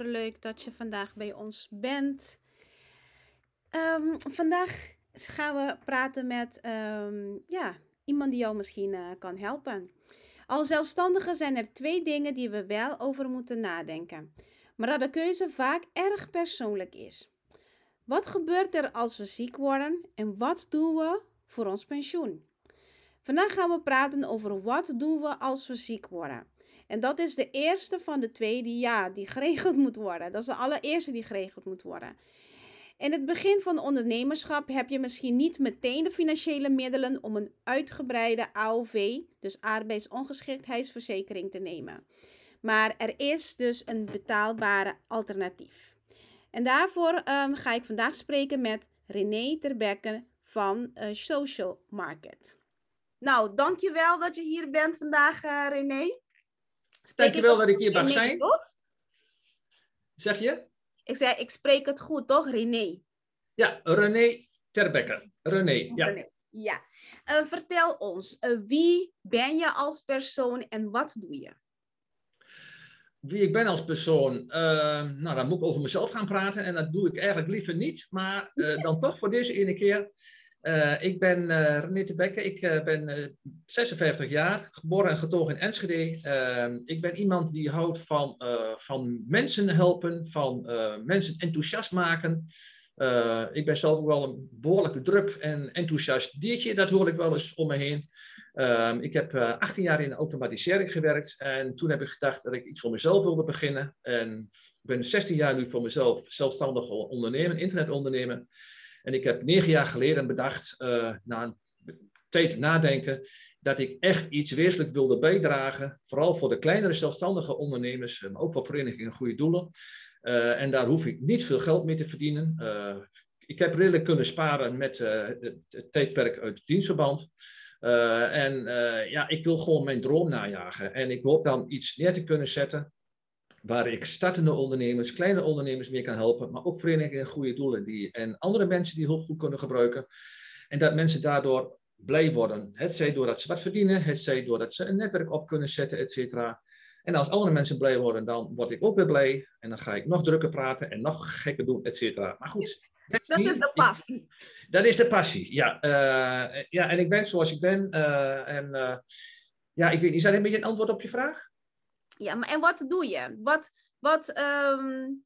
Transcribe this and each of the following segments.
Leuk dat je vandaag bij ons bent. Ehm, vandaag gaan we praten met ehm, ja, iemand die jou misschien uh, kan helpen. Als zelfstandige zijn er twee dingen die we wel over moeten nadenken, maar dat de keuze vaak erg persoonlijk is. Wat gebeurt er als we ziek worden en wat doen we voor ons pensioen? Vandaag gaan we praten over wat doen we als we ziek worden. En dat is de eerste van de twee die ja, die geregeld moet worden. Dat is de allereerste die geregeld moet worden. In het begin van ondernemerschap heb je misschien niet meteen de financiële middelen om een uitgebreide AOV, dus arbeidsongeschiktheidsverzekering, te nemen. Maar er is dus een betaalbare alternatief. En daarvoor um, ga ik vandaag spreken met René Terbekke van uh, Social Market. Nou, dankjewel dat je hier bent vandaag, uh, René. Dankjewel dat ik hier mag zijn. Toch? Zeg je? Ik zei, ik spreek het goed, toch? René. Ja, René Terbekke. René, ja. René. Ja. Uh, vertel ons, uh, wie ben je als persoon en wat doe je? Wie ik ben als persoon, uh, nou dan moet ik over mezelf gaan praten en dat doe ik eigenlijk liever niet, maar dan toch voor deze ene keer. Uh, ik ben uh, René de ik uh, ben 56 jaar, geboren en getogen in Enschede. Ehm, ik ben iemand die houdt van, van mensen helpen, van mensen enthousiast maken. ik ben zelf ook wel een behoorlijk druk en enthousiast diertje, dat hoor ik wel eens om me heen. Ehm, ik heb 18 jaar in automatisering gewerkt en toen heb ik gedacht dat ik iets voor mezelf wilde beginnen. En ik ben 16 jaar nu voor mezelf zelfstandig ondernemen, internetondernemer. En ik heb negen jaar geleden bedacht, uh, na een tijd nadenken, dat ik echt iets wezenlijk wilde bijdragen. Vooral voor de kleinere zelfstandige ondernemers, maar ook voor verenigingen Goede Doelen. Uh, en daar hoef ik niet veel geld mee te verdienen. Uh, ik heb redelijk kunnen sparen met het tijdperk uit dienstverband. en ja, ik wil gewoon mijn droom najagen. En ik hoop dan iets neer te kunnen zetten waar ik startende ondernemers, kleine ondernemers mee kan helpen, maar ook verenigingen en goede doelen die, en andere mensen die hulp goed kunnen gebruiken. En dat mensen daardoor blij worden. Het zij doordat ze wat verdienen, het zij doordat ze een netwerk op kunnen zetten, et cetera. En als andere mensen blij worden, dan word ik ook weer blij. En dan ga ik nog drukker praten en nog gekker doen, et cetera. Maar goed. Dat is de passie. dat is de passie, ja. Uh, ja, en ik ben zoals ik ben. Uh, en uh, ja, ik weet, is dat een beetje een antwoord op je vraag? Ja, maar en wat doe je? Wat, wat, um,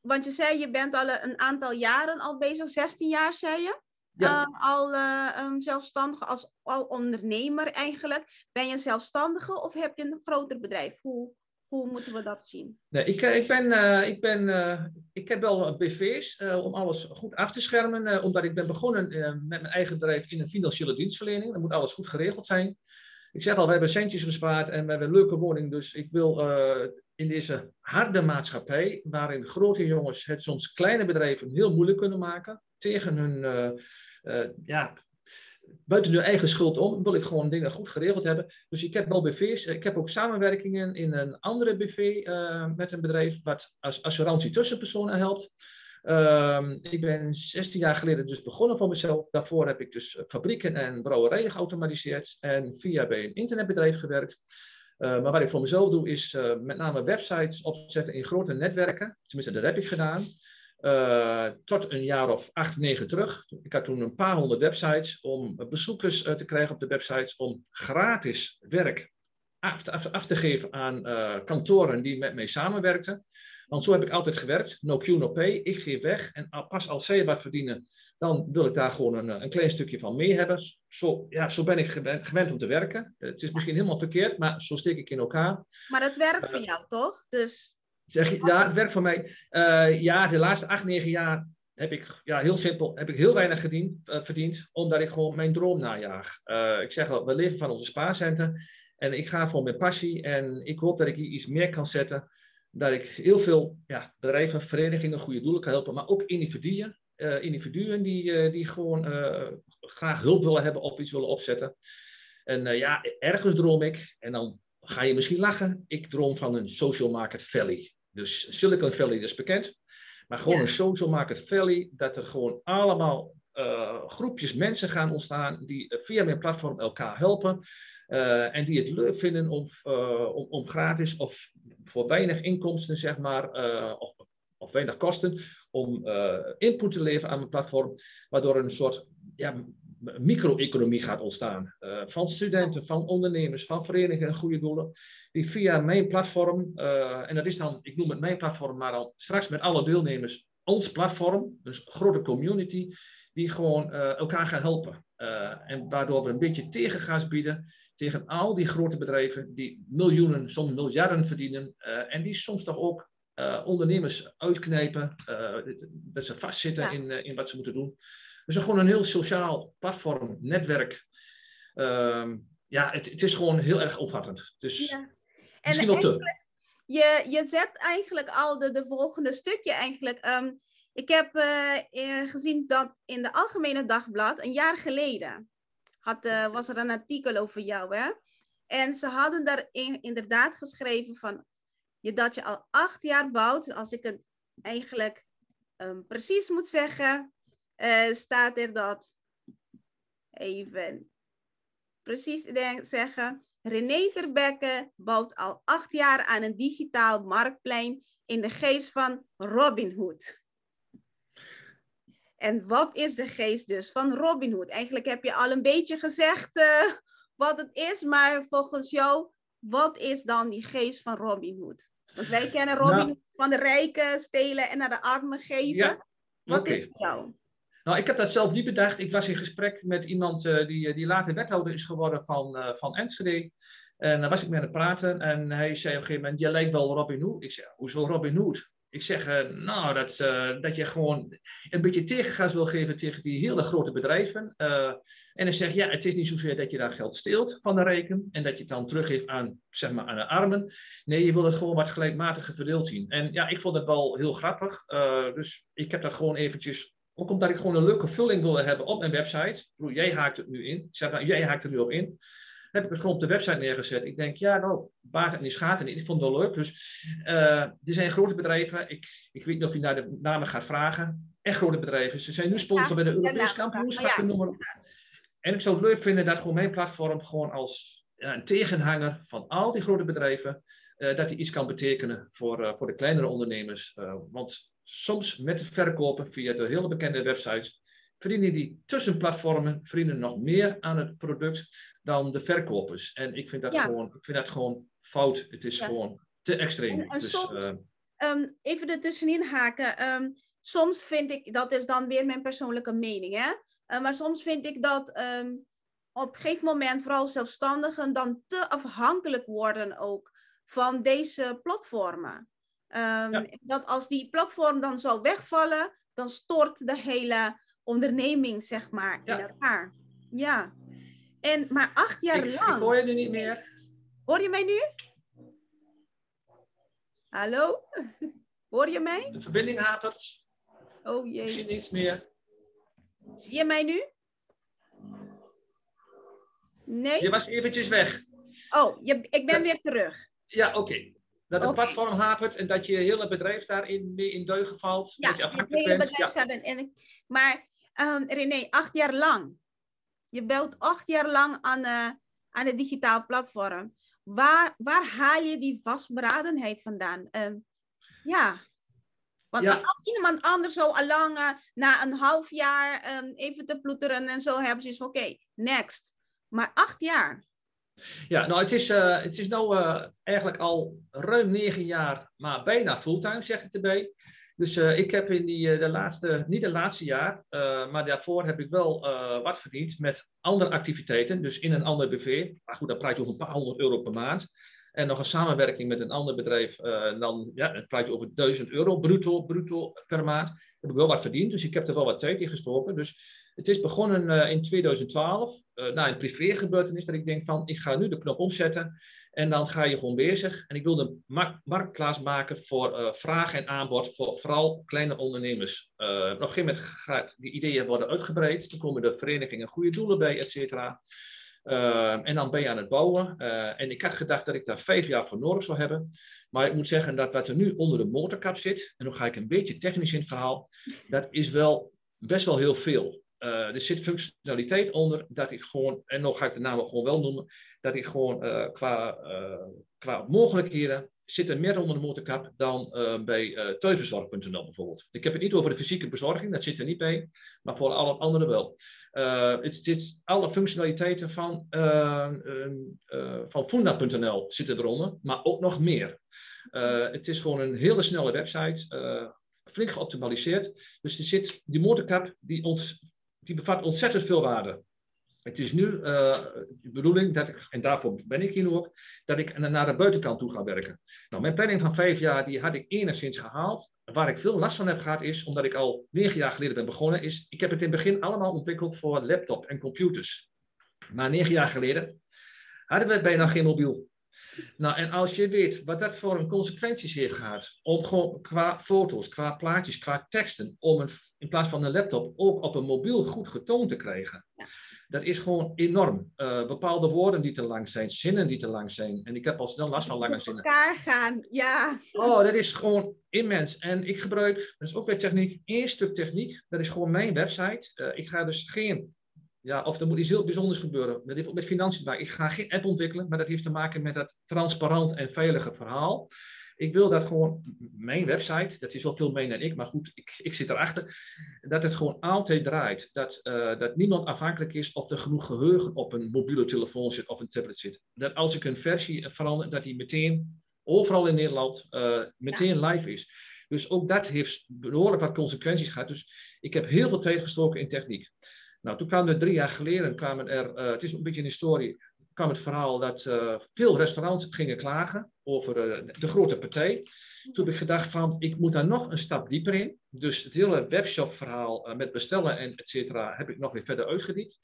want je zei, je bent al een aantal jaren al bezig, 16 jaar zei je? Ja. Uh, al uh, um, zelfstandig, als al ondernemer eigenlijk. Ben je zelfstandige of heb je een groter bedrijf? Hoe, hoe moeten we dat zien? Nee, ik, ik, ben, uh, ik, ben, ik heb wel BV's om alles goed af te schermen. omdat ik ben begonnen met mijn eigen bedrijf in een financiële dienstverlening. Dan moet alles goed geregeld zijn ik zeg al, we hebben centjes gespaard en we hebben een leuke woning. Dus ik wil uh, in deze harde maatschappij, waarin grote jongens het soms kleine bedrijven heel moeilijk kunnen maken, tegen hun, uh, uh, ja, buiten hun eigen schuld om, wil ik gewoon dingen goed geregeld hebben. Dus ik heb wel BV's. Ik heb ook samenwerkingen in een andere BV met een bedrijf, wat als assurantie tussenpersonen helpt. Um, ik ben 16 jaar geleden dus begonnen voor mezelf. Daarvoor heb ik dus fabrieken en brouwerijen geautomatiseerd en via bij een internetbedrijf gewerkt. Uh, maar wat ik voor mezelf doe is uh, met name websites opzetten in grote netwerken. Tenminste, dat heb ik gedaan. Uh, tot een jaar of acht, negen terug. Ik had toen een paar honderd websites om bezoekers te krijgen op de websites om gratis werk af, af te geven aan kantoren die met mij samenwerkten. Want zo heb ik altijd gewerkt. No Q, no pay. Ik geef weg. En pas als zij wat verdienen, dan wil ik daar gewoon een, een klein stukje van mee hebben. Zo, ja, zo ben ik gewend, om te werken. Het is misschien helemaal verkeerd, maar zo steek ik in elkaar. Maar dat werkt voor jou, toch? Dus... Zeg je, ja, het werkt voor mij. Uh, ja, de laatste acht, negen jaar heb ik, ja, heel simpel, heb ik heel weinig verdiend, uh, verdiend omdat ik gewoon mijn droom najaag. Ik zeg al, we leven van onze spaarcenten. En ik ga voor mijn passie en ik hoop dat ik hier iets meer kan zetten dat ik heel veel ja, bedrijven, verenigingen, goede doelen kan helpen, maar ook individuen. Uh, individuen die, uh, die gewoon uh, graag hulp willen hebben of iets willen opzetten. En ja, ergens droom ik, en dan ga je misschien lachen, ik droom van een social market valley. Dus Silicon Valley is bekend, maar gewoon ja. een social market valley, dat er gewoon allemaal groepjes mensen gaan ontstaan die via mijn platform elkaar helpen. En die het leuk vinden om, om, om, gratis of voor weinig inkomsten, zeg maar, uh, of, of weinig kosten, om input te leveren aan mijn platform, waardoor een soort ja, micro-economie gaat ontstaan. van studenten, van ondernemers, van verenigingen en goede doelen, die via mijn platform, en dat is dan, ik noem het mijn platform, maar dan straks met alle deelnemers ons platform, dus grote community, die gewoon elkaar gaan helpen. en waardoor we een beetje tegengas bieden tegen al die grote bedrijven die miljoenen, soms miljarden verdienen uh, en die soms toch ook uh, ondernemers uitknijpen, uh, dat ze vastzitten ja. in, in wat ze moeten doen. Dus gewoon een heel sociaal platform, netwerk. Ehm, ja, het, het, is gewoon heel erg opvattend. Dus ja. misschien wel te. Je, je zet eigenlijk al de, de volgende stukje eigenlijk. Um, ik heb gezien dat in de Algemene Dagblad een jaar geleden had, uh, was er een artikel over jou. Hè? En ze hadden daar inderdaad geschreven van je, dat je al acht jaar bouwt. Als ik het eigenlijk um, precies moet zeggen, uh, staat er dat even precies denk, zeggen. René Terbekke bouwt al acht jaar aan een digitaal marktplein in de geest van Robin Hood. En wat is de geest dus van Robin Hood? Eigenlijk heb je al een beetje gezegd uh, wat het is, maar volgens jou, wat is dan die geest van Robin Hood? Want wij kennen Robin nou, Hood van de rijken stelen en naar de armen geven. Ja, wat okay. is jou? Nou, ik heb dat zelf niet bedacht. Ik was in gesprek met iemand uh, die, die later wethouder is geworden van, uh, van Enschede. En daar was ik mee aan het praten en hij zei op een gegeven moment, jij lijkt wel Robin Hood. Ik zei, hoezo Robin Hood? Ik zeg, uh, nou, dat, uh, dat je gewoon een beetje tegengas wil geven tegen die hele grote bedrijven. Uh, en dan zeg ja, het is niet zozeer dat je daar geld steelt van de reken en dat je het dan teruggeeft aan, zeg maar, aan de armen. Nee, je wil het gewoon wat gelijkmatiger verdeeld zien. En ja, ik vond het wel heel grappig. dus ik heb dat gewoon eventjes, ook omdat ik gewoon een leuke vulling wilde hebben op mijn website. Jij haakt het nu in. Zeg jij haakt er nu op in heb ik het gewoon op de website neergezet. Ik denk, ja, nou, baat het niet, schaadt niet. Ik vond het wel leuk. Dus uh, er zijn grote bedrijven. Ik, ik weet niet of je naar de namen gaat vragen. Echt grote bedrijven. Ze zijn nu sponsor bij de Europese kampioenschappen. Ja. En ik zou het leuk vinden dat gewoon mijn platform gewoon als ja, een tegenhanger van al die grote bedrijven, uh, dat die iets kan betekenen voor, uh, voor de kleinere ondernemers. want soms met verkopen via de hele bekende websites verdienen die tussenplatformen verdienen nog meer aan het product dan de verkopers. En ik vind dat, gewoon, ik vind dat gewoon fout. Het is gewoon te extreem. En, dus, soms, uh, um, even er tussenin haken. Um, soms vind ik, dat is dan weer mijn persoonlijke mening, hè? Uh, maar soms vind ik dat um, op een gegeven moment vooral zelfstandigen dan te afhankelijk worden ook van deze platformen. Ja. Dat als die platform dan zou wegvallen, dan stort de hele onderneming, zeg maar, ja. in elkaar. Ja. En, maar acht jaar ik, lang. Ik hoor je nu niet meer. Hoor je mij nu? Hallo? Hoor je mij? De verbinding hapert. Oh jee. Ik zie niets meer. Zie je mij nu? Nee? Je was eventjes weg. Oh, je, ik ben weer terug. Ja, oké. Okay. Dat het okay. platform hapert en dat je hele bedrijf daarin mee in deugen valt. Ja, dat je afhankelijk hele bedrijf staat in, in, Maar um, René, acht jaar lang. Je belt acht jaar lang aan, uh, aan een digitaal platform. Waar, waar haal je die vastberadenheid vandaan? Uh, ja. Want ja. als iemand anders zo al lang uh, na een half jaar um, even te ploeteren en zo hebben ze van oké, okay, next. Maar acht jaar. Ja, nou het is, uh, het is nou uh, eigenlijk al ruim negen jaar, maar bijna fulltime zeg ik erbij. Dus uh, ik heb in die, de laatste, niet het laatste jaar, maar daarvoor heb ik wel wat verdiend met andere activiteiten. Dus in een ander BV. Maar goed, dan praat je over een paar honderd euro per maand. En nog een samenwerking met een ander bedrijf, dan ja, dan praat je over 1000 euro bruto, bruto per maand. Heb ik wel wat verdiend, dus ik heb er wel wat tijd in gestoken. Dus het is begonnen in 2012, uh, na een privégebeurtenis, dat ik denk van, ik ga nu de knop omzetten. En dan ga je gewoon bezig. En ik een mark marktplaats maken voor uh, vraag en aanbod voor vooral kleine ondernemers. Uh, op een gegeven moment gaat die ideeën worden uitgebreid. Dan komen de verenigingen goede doelen bij, et cetera. Uh, en dan ben je aan het bouwen. en ik had gedacht dat ik daar vijf jaar voor nodig zou hebben. Maar ik moet zeggen dat wat er nu onder de motorkap zit, en dan ga ik een beetje technisch in het verhaal, dat is wel best wel heel veel. Uh, er zit functionaliteit onder dat ik gewoon, en nog ga ik de namen gewoon wel noemen, dat ik gewoon uh, qua, uh, qua mogelijkheden zit er meer onder de motorkap dan bij uh, thuisbezorg.nl bijvoorbeeld. Ik heb het niet over de fysieke bezorging, dat zit er niet bij, maar voor al het andere wel. het alle functionaliteiten van, van Funda.nl zitten eronder, maar ook nog meer. het is gewoon een hele snelle website flink geoptimaliseerd. Dus er zit die motorkap die ons die bevat ontzettend veel waarde. Het is nu uh, de bedoeling dat ik, en daarvoor ben ik hier nu ook, dat ik naar de buitenkant toe ga werken. Nou, mijn planning van vijf jaar, die had ik enigszins gehaald. Waar ik veel last van heb gehad is, omdat ik al negen jaar geleden ben begonnen, is, ik heb het in het begin allemaal ontwikkeld voor laptop en computers. Maar negen jaar geleden hadden we bijna geen mobiel. Nou, en als je weet wat dat voor een consequenties heeft gehad, om gewoon qua foto's, qua plaatjes, qua teksten, om een, in plaats van een laptop ook op een mobiel goed getoond te krijgen. Ja. Dat is gewoon enorm. Uh, bepaalde woorden die te lang zijn, zinnen die te lang zijn. En ik heb al snel last van lange zinnen. elkaar gaan, ja. Oh, dat is gewoon immens. En ik gebruik, dat is ook weer techniek, één stuk techniek. Dat is gewoon mijn website. Uh, ik ga dus geen ja, of er moet iets heel bijzonders gebeuren. Dat heeft ook met financiën te maken. Ik ga geen app ontwikkelen, maar dat heeft te maken met dat transparant en veilige verhaal. Ik wil dat gewoon mijn website, dat is wel veel meer dan ik, maar goed, ik, ik zit erachter, dat het gewoon altijd draait. Dat, uh, dat niemand afhankelijk is of er genoeg geheugen op een mobiele telefoon zit of een tablet zit. Dat als ik een versie verander, dat die meteen overal in Nederland uh, meteen ja. live is. Dus ook dat heeft behoorlijk wat consequenties gehad. Dus ik heb heel veel tijd gestoken in techniek. Nou, toen kwamen er drie jaar geleden, kwamen er, uh, het is een beetje een historie, kwam het verhaal dat uh, veel restaurants gingen klagen over uh, de grote partij. Toen heb ik gedacht van, ik moet daar nog een stap dieper in. Dus het hele webshop-verhaal met bestellen en et cetera heb ik nog weer verder uitgediept.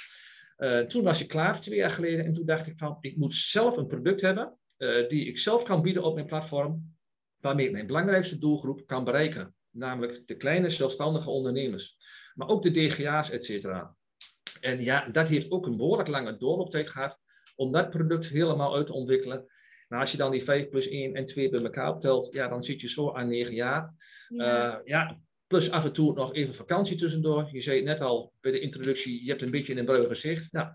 toen was ik klaar, twee jaar geleden, en toen dacht ik van, ik moet zelf een product hebben die ik zelf kan bieden op mijn platform, waarmee ik mijn belangrijkste doelgroep kan bereiken. Namelijk de kleine zelfstandige ondernemers. Maar ook de DGA's, et cetera. En ja, dat heeft ook een behoorlijk lange doorlooptijd gehad om dat product helemaal uit te ontwikkelen. Nou, als je dan die 5 plus 1 en 2 bij elkaar optelt, ja, dan zit je zo aan 9 jaar. Ja. Uh, ja, plus af en toe nog even vakantie tussendoor. Je zei net al bij de introductie, je hebt een beetje een bruin gezicht. Nou,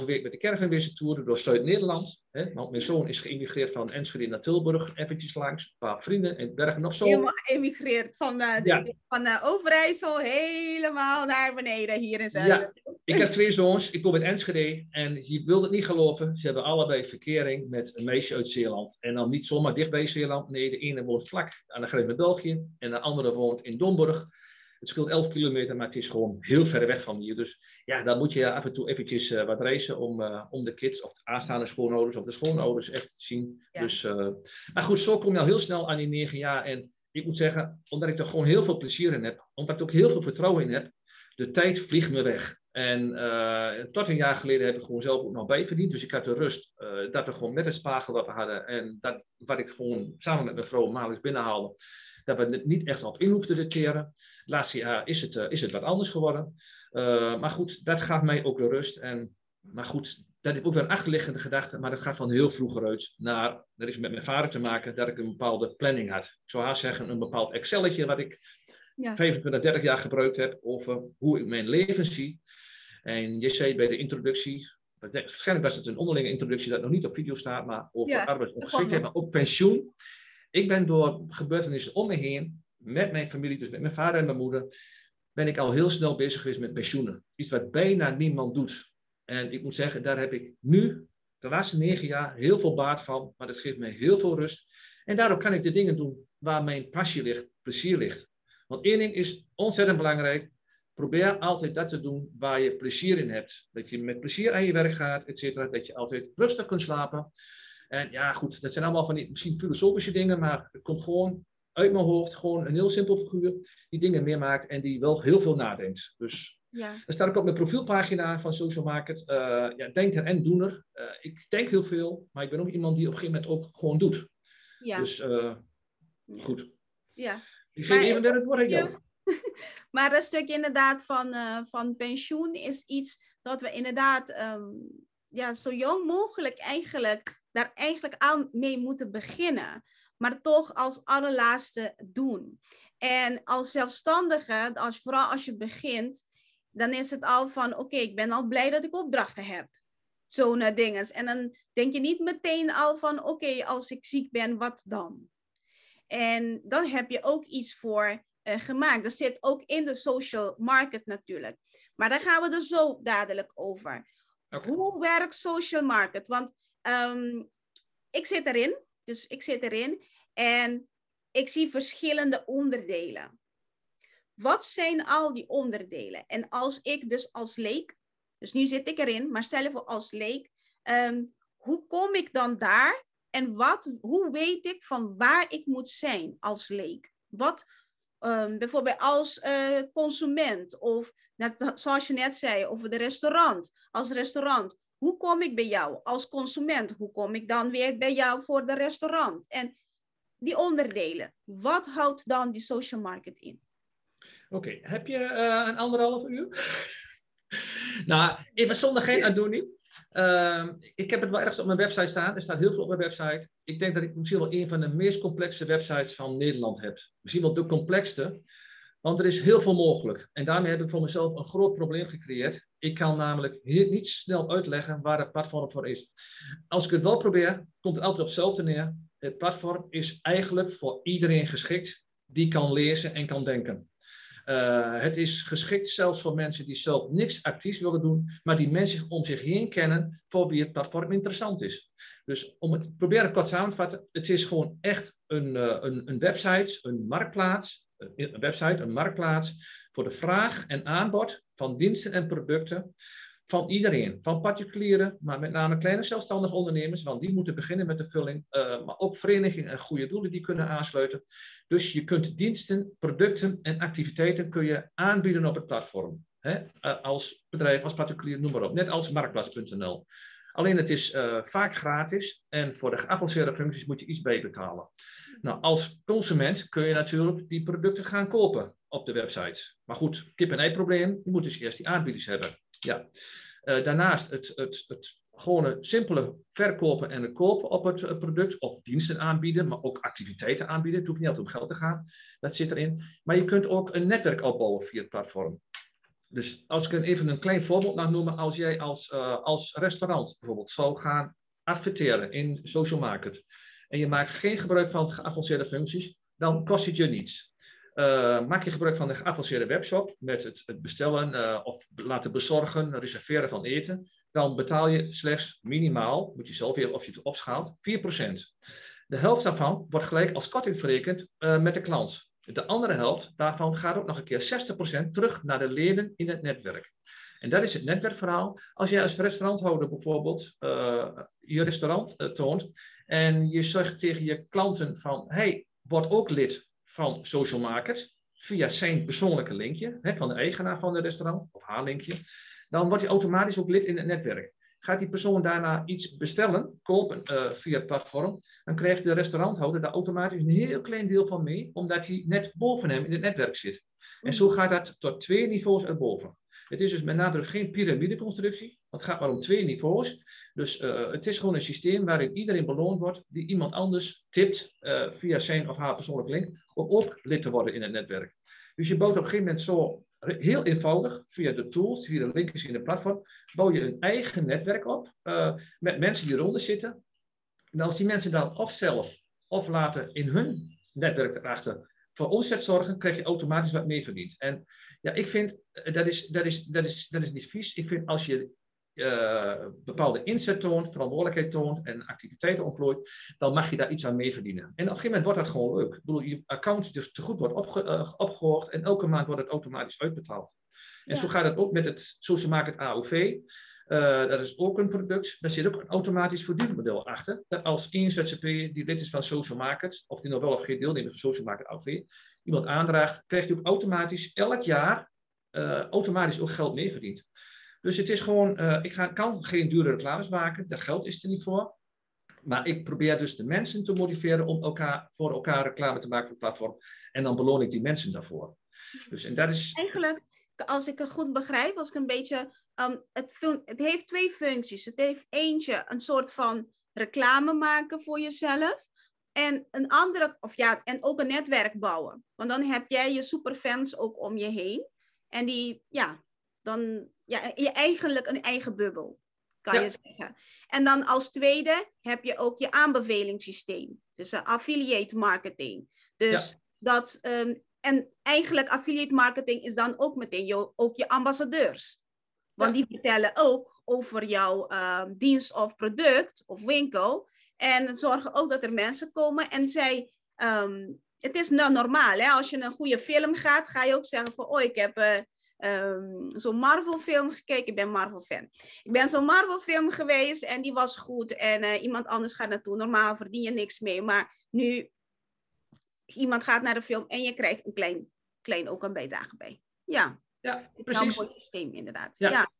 2,5 week met de caravanwisseltour door Zuid-Nederland. Want mijn zoon is geëmigreerd van Enschede naar Tilburg, eventjes langs. Een paar vrienden in Bergen op Zoom. Helemaal geëmigreerd van, uh, de, ja. van uh, Overijssel helemaal naar beneden hier in Zuiden. Ja, ik heb twee zoons, ik kom uit Enschede en je wilt het niet geloven, ze hebben allebei verkering met een meisje uit Zeeland. En dan niet zomaar dicht bij Zeeland, nee, de ene woont vlak aan de grens met België en de andere woont in Domburg. Het scheelt 11 kilometer, maar het is gewoon heel ver weg van hier. Dus ja, dan moet je af en toe eventjes uh, wat racen om, uh, om de kids of de aanstaande schoonouders of de schoonouders echt te zien. Ja. Dus, uh, maar goed, zo kom je al heel snel aan die negen jaar. En ik moet zeggen, omdat ik er gewoon heel veel plezier in heb, omdat ik ook heel veel vertrouwen in heb, de tijd vliegt me weg. En uh, tot een jaar geleden heb ik gewoon zelf ook nog bijverdiend. Dus ik had de rust uh, dat we gewoon met het spaargeld dat we hadden en dat, wat ik gewoon samen met mijn vrouw maandelijks binnenhaalde, dat we het niet echt op in hoefden te teren. Het laatste jaar is het, uh, is het wat anders geworden. maar goed, dat gaf mij ook de rust. En, maar goed, dat is ook weer een achterliggende gedachte, maar dat gaat van heel vroeger uit naar, dat is met mijn vader te maken, dat ik een bepaalde planning had. Ik zou haast zeggen, een bepaald Excelletje wat ik ja. 25, 30 jaar gebruikt heb over hoe ik mijn leven zie. En je zei bij de introductie, waarschijnlijk was het een onderlinge introductie dat nog niet op video staat, maar over ja, arbeidsongeschiktheid, maar ook pensioen. Ik ben door gebeurtenissen om me heen, met mijn familie, dus met mijn vader en mijn moeder, ben ik al heel snel bezig geweest met pensioenen. Iets wat bijna niemand doet. En ik moet zeggen, daar heb ik nu, de laatste negen jaar, heel veel baat van, maar dat geeft mij heel veel rust. En daardoor kan ik de dingen doen waar mijn passie ligt, plezier ligt. Want één ding is ontzettend belangrijk. Probeer altijd dat te doen waar je plezier in hebt. Dat je met plezier aan je werk gaat, et cetera. Dat je altijd rustig kunt slapen. En ja, goed, dat zijn allemaal van die misschien filosofische dingen, maar het komt gewoon uit mijn hoofd. Gewoon een heel simpel figuur die dingen meemaakt en die wel heel veel nadenkt. Dus Ja. Dan staat ook op mijn profielpagina van Social Market. Uh, ja, denker en doener. Uh, ik denk heel veel, maar ik ben ook iemand die op een gegeven moment ook gewoon doet. Ja. Dus uh, ja. goed. Ja. Ik geef even weer het woord aan maar dat stuk inderdaad van, van pensioen is iets dat we inderdaad um, ja, zo jong mogelijk eigenlijk daar eigenlijk aan mee moeten beginnen. Maar toch als allerlaatste doen. En als zelfstandige, als, vooral als je begint, dan is het al van, oké, okay, ik ben al blij dat ik opdrachten heb. Zo'n dingen. En dan denk je niet meteen al van, oké, okay, als ik ziek ben, wat dan? En dan heb je ook iets voor uh, gemaakt. Dat zit ook in de social market natuurlijk. Maar daar gaan we er zo dadelijk over. Okay. Hoe werkt social market? Want um, ik zit erin. Dus ik zit erin. En ik zie verschillende onderdelen. Wat zijn al die onderdelen? En als ik dus als leek, dus nu zit ik erin, maar voor als leek, um, hoe kom ik dan daar? En wat, hoe weet ik van waar ik moet zijn als leek? Wat, um, bijvoorbeeld als uh, consument of net, zoals je net zei over de restaurant. Als restaurant, hoe kom ik bij jou als consument? Hoe kom ik dan weer bij jou voor de restaurant? En die onderdelen, wat houdt dan die social market in? Oké, heb je uh, een anderhalf uur? nou, even zonder geen aandoening. Uh, ik heb het wel ergens op mijn website staan. Er staat heel veel op mijn website. Ik denk dat ik misschien wel een van de meest complexe websites van Nederland heb. Misschien wel de complexste. Want er is heel veel mogelijk. En daarmee heb ik voor mezelf een groot probleem gecreëerd. Ik kan namelijk niet snel uitleggen waar het platform voor is. Als ik het wel probeer, komt het altijd op hetzelfde neer. Het platform is eigenlijk voor iedereen geschikt die kan lezen en kan denken. Uh, het is geschikt zelfs voor mensen die zelf niks actiefs willen doen, maar die mensen om zich heen kennen voor wie het platform interessant is. Dus om het proberen kort samen te vatten, het is gewoon echt een, uh, een, een website, een marktplaats, een website, een marktplaats voor de vraag en aanbod van diensten en producten van iedereen. Van particulieren, maar met name kleine zelfstandige ondernemers, want die moeten beginnen met de vulling. Uh, maar ook verenigingen en goede doelen die kunnen aansluiten. Dus je kunt diensten, producten en activiteiten kun je aanbieden op het platform. Hè? Uh, als bedrijf, als particulier, noem maar op. Net als marktplaats.nl. Alleen het is uh, vaak gratis en voor de geavanceerde functies moet je iets bijbetalen. Nou, als consument kun je natuurlijk die producten gaan kopen op de website. Maar goed, kip-en-ei probleem, je moet dus eerst die aanbieders hebben. Ja. Uh, daarnaast het, het, het gewone simpele verkopen en kopen op het, het product of diensten aanbieden, maar ook activiteiten aanbieden. Het hoeft niet altijd om geld te gaan, dat zit erin. Maar je kunt ook een netwerk opbouwen via het platform. Dus als ik even een klein voorbeeld mag noemen, als jij als, uh, als restaurant bijvoorbeeld zou gaan adverteren in social market en je maakt geen gebruik van geavanceerde functies, dan kost het je niets. Uh, maak je gebruik van de geavanceerde webshop met het, het bestellen uh, of laten bezorgen, reserveren van eten, dan betaal je slechts minimaal, moet je zelf weer of je het opschaalt, 4%. De helft daarvan wordt gelijk als korting verrekend met de klant. De andere helft daarvan gaat ook nog een keer 60% terug naar de leden in het netwerk. En dat is het netwerkverhaal. Als jij als restauranthouder bijvoorbeeld je restaurant toont en je zegt tegen je klanten van, hey, word ook lid van Social Market via zijn persoonlijke linkje hè, van de eigenaar van het restaurant of haar linkje, dan wordt hij automatisch ook lid in het netwerk. Gaat die persoon daarna iets bestellen, kopen uh, via het platform, dan krijgt de restauranthouder daar automatisch een heel klein deel van mee, omdat hij net boven hem in het netwerk zit. En zo gaat dat tot twee niveaus erboven. Het is dus met nadruk geen piramideconstructie. Het gaat maar om twee niveaus. Dus uh, het is gewoon een systeem waarin iedereen beloond wordt die iemand anders tipt uh, via zijn of haar persoonlijke link om ook lid te worden in het netwerk. Dus je bouwt op een gegeven moment zo heel eenvoudig via de tools, via de linkjes in het platform, bouw je een eigen netwerk op uh, met mensen die eronder zitten. En als die mensen dan of zelf of later in hun netwerk erachter voor omzet zorgen, krijg je automatisch wat meer verdiend. En ja, ik vind, dat is, dat is, dat is, dat is niet vies. Ik vind als je uh, bepaalde inzet toont, verantwoordelijkheid toont en activiteiten ontplooit, dan mag je daar iets aan mee verdienen. En op een gegeven moment wordt dat gewoon leuk. Ik bedoel, je account dus te goed wordt opge uh, opgehoogd en elke maand wordt het automatisch uitbetaald. En ja. zo gaat het ook met het Social Market AOV. Uh, dat is ook een product. Daar zit ook een automatisch verdienmodel achter. Dat als één ZZP die lid is van Social Market, of die nog wel of geen deelnemer van Social Market AOV, iemand aandraagt, krijgt hij ook automatisch elk jaar automatisch ook geld mee verdient. Dus het is gewoon, ik ga, kan geen dure reclames maken, daar geld is er niet voor. Maar ik probeer dus de mensen te motiveren om elkaar, voor elkaar reclame te maken voor het platform. En dan beloon ik die mensen daarvoor. Dus, en dat is... Eigenlijk, als ik het goed begrijp, als ik een beetje. Um, het, het heeft twee functies. Het heeft eentje een soort van reclame maken voor jezelf. En een andere, of ja, en ook een netwerk bouwen. Want dan heb jij je superfans ook om je heen. En die, ja, dan, ja, je eigenlijk een eigen bubbel, kan je zeggen. En dan als tweede heb je ook je aanbevelingssysteem. Dus affiliate marketing. Dus dat, ehm, en eigenlijk affiliate marketing is dan ook meteen je, ook je ambassadeurs. Want die vertellen ook over jouw ehm, dienst of product of winkel. En zorgen ook dat er mensen komen en zij. Ehm, het is nou normaal, hè? als je een goede film gaat, ga je ook zeggen van, oh, ik heb uh, zo'n Marvel-film gekeken. Ik ben Marvel-fan. Ik ben zo'n Marvel-film geweest en die was goed. En uh, iemand anders gaat naartoe. Normaal verdien je niks mee. Maar nu, iemand gaat naar de film en je krijgt een klein, klein ook een bijdrage bij. Ja, ja precies. een mooi systeem inderdaad. ja.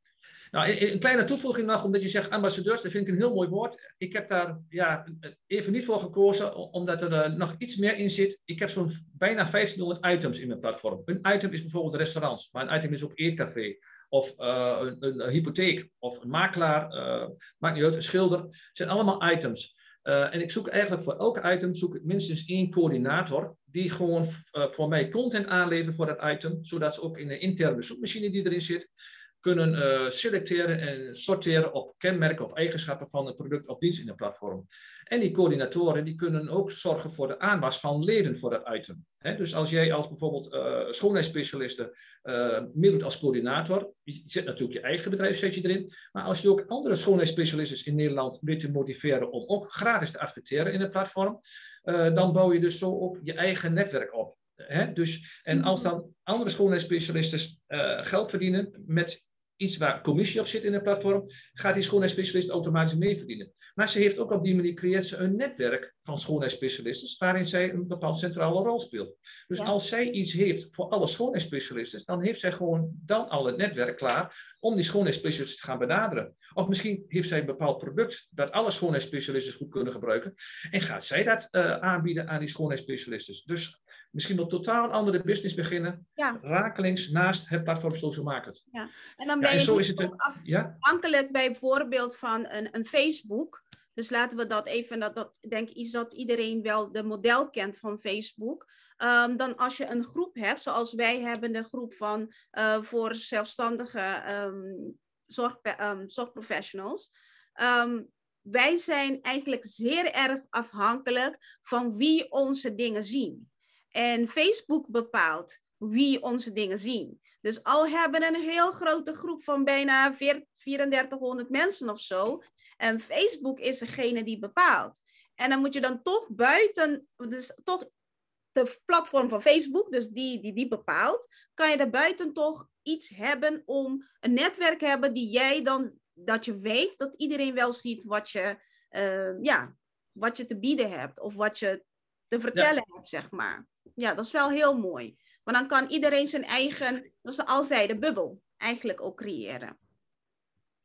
Nou, een kleine toevoeging nog, omdat je zegt ambassadeurs, dat vind ik een heel mooi woord. Ik heb daar ja, even niet voor gekozen, omdat er uh, nog iets meer in zit. Ik heb zo'n bijna 1500 items in mijn platform. Een item is bijvoorbeeld restaurants, maar een item is ook eetcafé. Of uh, een, hypotheek, of een makelaar, uh, maakt niet uit, een schilder. Het zijn allemaal items. en ik zoek eigenlijk voor elke item zoek ik minstens één coördinator die gewoon voor mij content aanlevert voor dat item, zodat ze ook in de interne zoekmachine die erin zit, kunnen uh, selecteren en sorteren op kenmerken of eigenschappen van een product of dienst in een platform. En die coördinatoren die kunnen ook zorgen voor de aanwas van leden voor dat item. dus als jij als bijvoorbeeld uh, schoonheidsspecialiste uh, meedoet als coördinator, je zet natuurlijk je eigen bedrijf zet je erin, maar als je ook andere schoonheidsspecialisten in Nederland weet te motiveren om ook gratis te adverteren in het platform, dan bouw je dus zo ook je eigen netwerk op. dus, en als dan andere schoonheidsspecialisten geld verdienen met iets waar commissie op zit in het platform, gaat die schoonheidsspecialist automatisch mee verdienen. Maar ze heeft ook op die manier creëert ze een netwerk van schoonheidsspecialisten, waarin zij een bepaald centrale rol speelt. Dus als zij iets heeft voor alle schoonheidsspecialisten, dan heeft zij gewoon dan al het netwerk klaar om die schoonheidsspecialisten te gaan benaderen. Of misschien heeft zij een bepaald product dat alle schoonheidsspecialisten goed kunnen gebruiken en gaat zij dat uh, aanbieden aan die schoonheidsspecialisten. Dus misschien wel totaal een andere business beginnen. Ja. Rakelings naast het platform Social Market. Ja. En dan ben je zo is het ook afhankelijk bij bijvoorbeeld van een, een Facebook. Dus laten we dat even, dat, dat denk ik dat iedereen wel de model kent van Facebook. Um, dan als je een groep hebt, zoals wij hebben de groep van uh, voor zelfstandige um, zorg, um, zorgprofessionals. wij zijn eigenlijk zeer erg afhankelijk van wie onze dingen zien. En Facebook bepaalt wie onze dingen zien. Dus al hebben een heel grote groep van bijna 3400 mensen of zo. En Facebook is degene die bepaalt. En dan moet je dan toch buiten, dus toch de platform van Facebook, dus die, die die bepaalt, kan je er buiten toch iets hebben om een netwerk hebben die jij dan, dat je weet dat iedereen wel ziet wat je, uh, ja, wat je te bieden hebt of wat je te vertellen hebt, zeg maar. Ja, dat is wel heel mooi. Want dan kan iedereen zijn eigen, zoals ze al zeiden, bubbel eigenlijk ook creëren.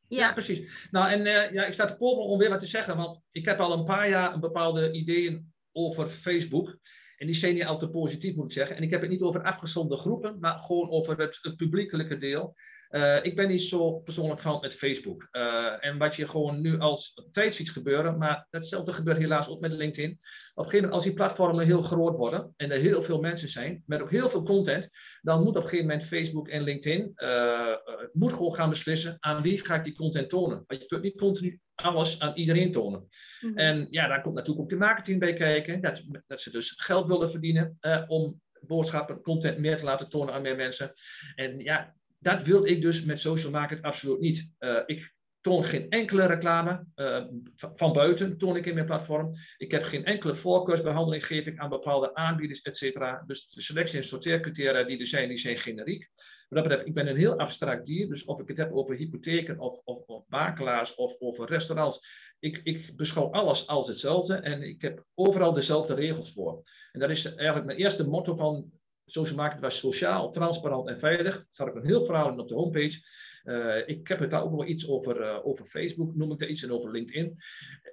Ja, precies. Nou, en uh, ja, ik sta te popelen om weer wat te zeggen, want ik heb al een paar jaar een bepaalde ideeën over Facebook. En die zijn niet altijd positief, moet ik zeggen. En ik heb het niet over afgezonde groepen, maar gewoon over het, het publiekelijke deel. Uh, ik ben niet zo persoonlijk van met Facebook. Uh, en wat je gewoon nu als tijd ziet gebeuren, maar hetzelfde gebeurt helaas ook met LinkedIn. Op een gegeven moment, als die platformen heel groot worden en er heel veel mensen zijn, met ook heel veel content, dan moet op een gegeven moment Facebook en LinkedIn uh, moet gewoon gaan beslissen aan wie ga ik die content tonen. Want je kunt niet continu alles aan iedereen tonen. Mm-hmm. En ja, daar komt natuurlijk ook de marketing bij kijken, dat, dat ze dus geld willen verdienen om boodschappen, content meer te laten tonen aan meer mensen. En ja, dat wil ik dus met social market absoluut niet. Uh, ik toon geen enkele reclame uh, van buiten, toon ik in mijn platform. Ik heb geen enkele voorkeursbehandeling, geef ik aan bepaalde aanbieders, et cetera. Dus de selectie- en sorteercriteria die er zijn, die zijn generiek. Wat dat betreft, ik ben een heel abstract dier. Dus of ik het heb over hypotheken of, of, of makelaars of over restaurants. Ik, ik, beschouw alles als hetzelfde en ik heb overal dezelfde regels voor. En dat is eigenlijk mijn eerste motto van Social market was sociaal, transparant en veilig. Dat staat ook een heel verhaal in op de homepage. Uh, ik heb het daar ook wel iets over, uh, over Facebook, noem ik er iets, en over LinkedIn.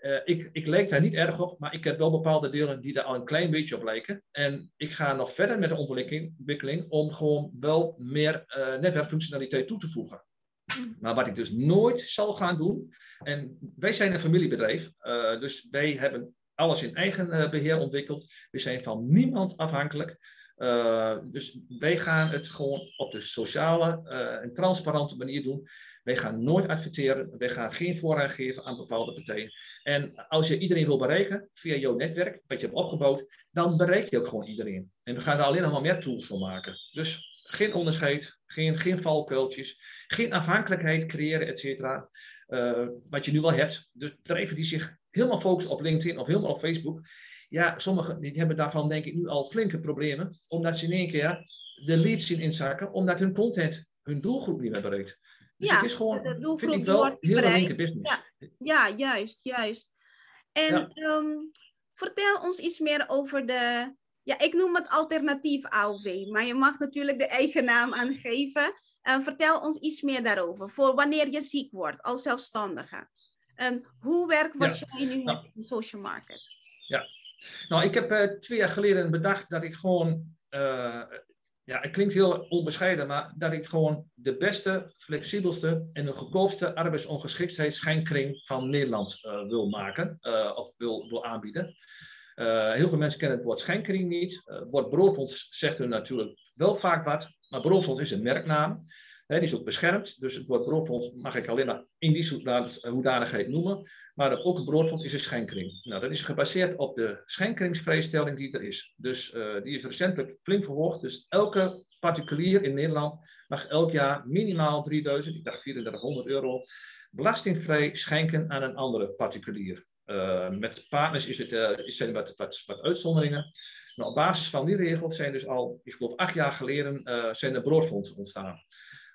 Uh, ik, ik lijk daar niet erg op, maar ik heb wel bepaalde delen die daar al een klein beetje op lijken. En ik ga nog verder met de ontwikkeling om gewoon wel meer netwerkfunctionaliteit toe te voegen. Mm. Maar wat ik dus nooit zal gaan doen, en wij zijn een familiebedrijf, dus wij hebben alles in eigen beheer ontwikkeld. We zijn van niemand afhankelijk. Uh, dus wij gaan het gewoon op de sociale uh, en transparante manier doen. Wij gaan nooit adverteren. Wij gaan geen voorrang geven aan bepaalde partijen. En als je iedereen wil bereiken via jouw netwerk, wat je hebt opgebouwd, dan bereik je ook gewoon iedereen. En we gaan er alleen nog maar meer tools voor maken. Dus geen onderscheid, geen, geen valkuiltjes, geen afhankelijkheid creëren, et cetera. Uh, wat je nu wel hebt. Dus bedrijven die zich helemaal focussen op LinkedIn of helemaal op Facebook, ja, sommigen die hebben daarvan denk ik nu al flinke problemen, omdat ze in één keer de leads zien inzakken, omdat hun content hun doelgroep niet meer bereikt. Dus ja, het is gewoon, de doelgroep vind ik wel, heel linker business. Ja, ja, juist, juist. En ehm, vertel ons iets meer over de, ja, ik noem het alternatief AOV, maar je mag natuurlijk de eigen naam aangeven. Uh, vertel ons iets meer daarover, voor wanneer je ziek wordt als zelfstandige. Um, hoe werkt wat ja. jij nu nou, in de social market? Ja, nou, ik heb uh, twee jaar geleden bedacht dat ik gewoon, uh, ja, het klinkt heel onbescheiden, maar dat ik gewoon de beste, flexibelste en de goedkoopste arbeidsongeschiktheidsschijnkring van Nederland uh, wil maken of wil, wil aanbieden. heel veel mensen kennen het woord schijnkring niet. het woord broodfonds zegt er natuurlijk wel vaak wat, maar broodfonds is een merknaam die is ook beschermd, dus het woord broodfonds mag ik alleen maar in die hoedanigheid noemen. Maar ook een broodfonds is een schenkring. Nou, dat is gebaseerd op de schenkringsvrijstelling die er is. Dus uh, die is recentelijk flink verhoogd. Dus elke particulier in Nederland mag elk jaar minimaal 3000, ik dacht 3400 euro, belastingvrij schenken aan een andere particulier. Uh, met partners is het, uh, zijn wat, wat, wat uitzonderingen. Nou, op basis van die regels zijn dus al, ik geloof acht jaar geleden, zijn er broodfondsen ontstaan.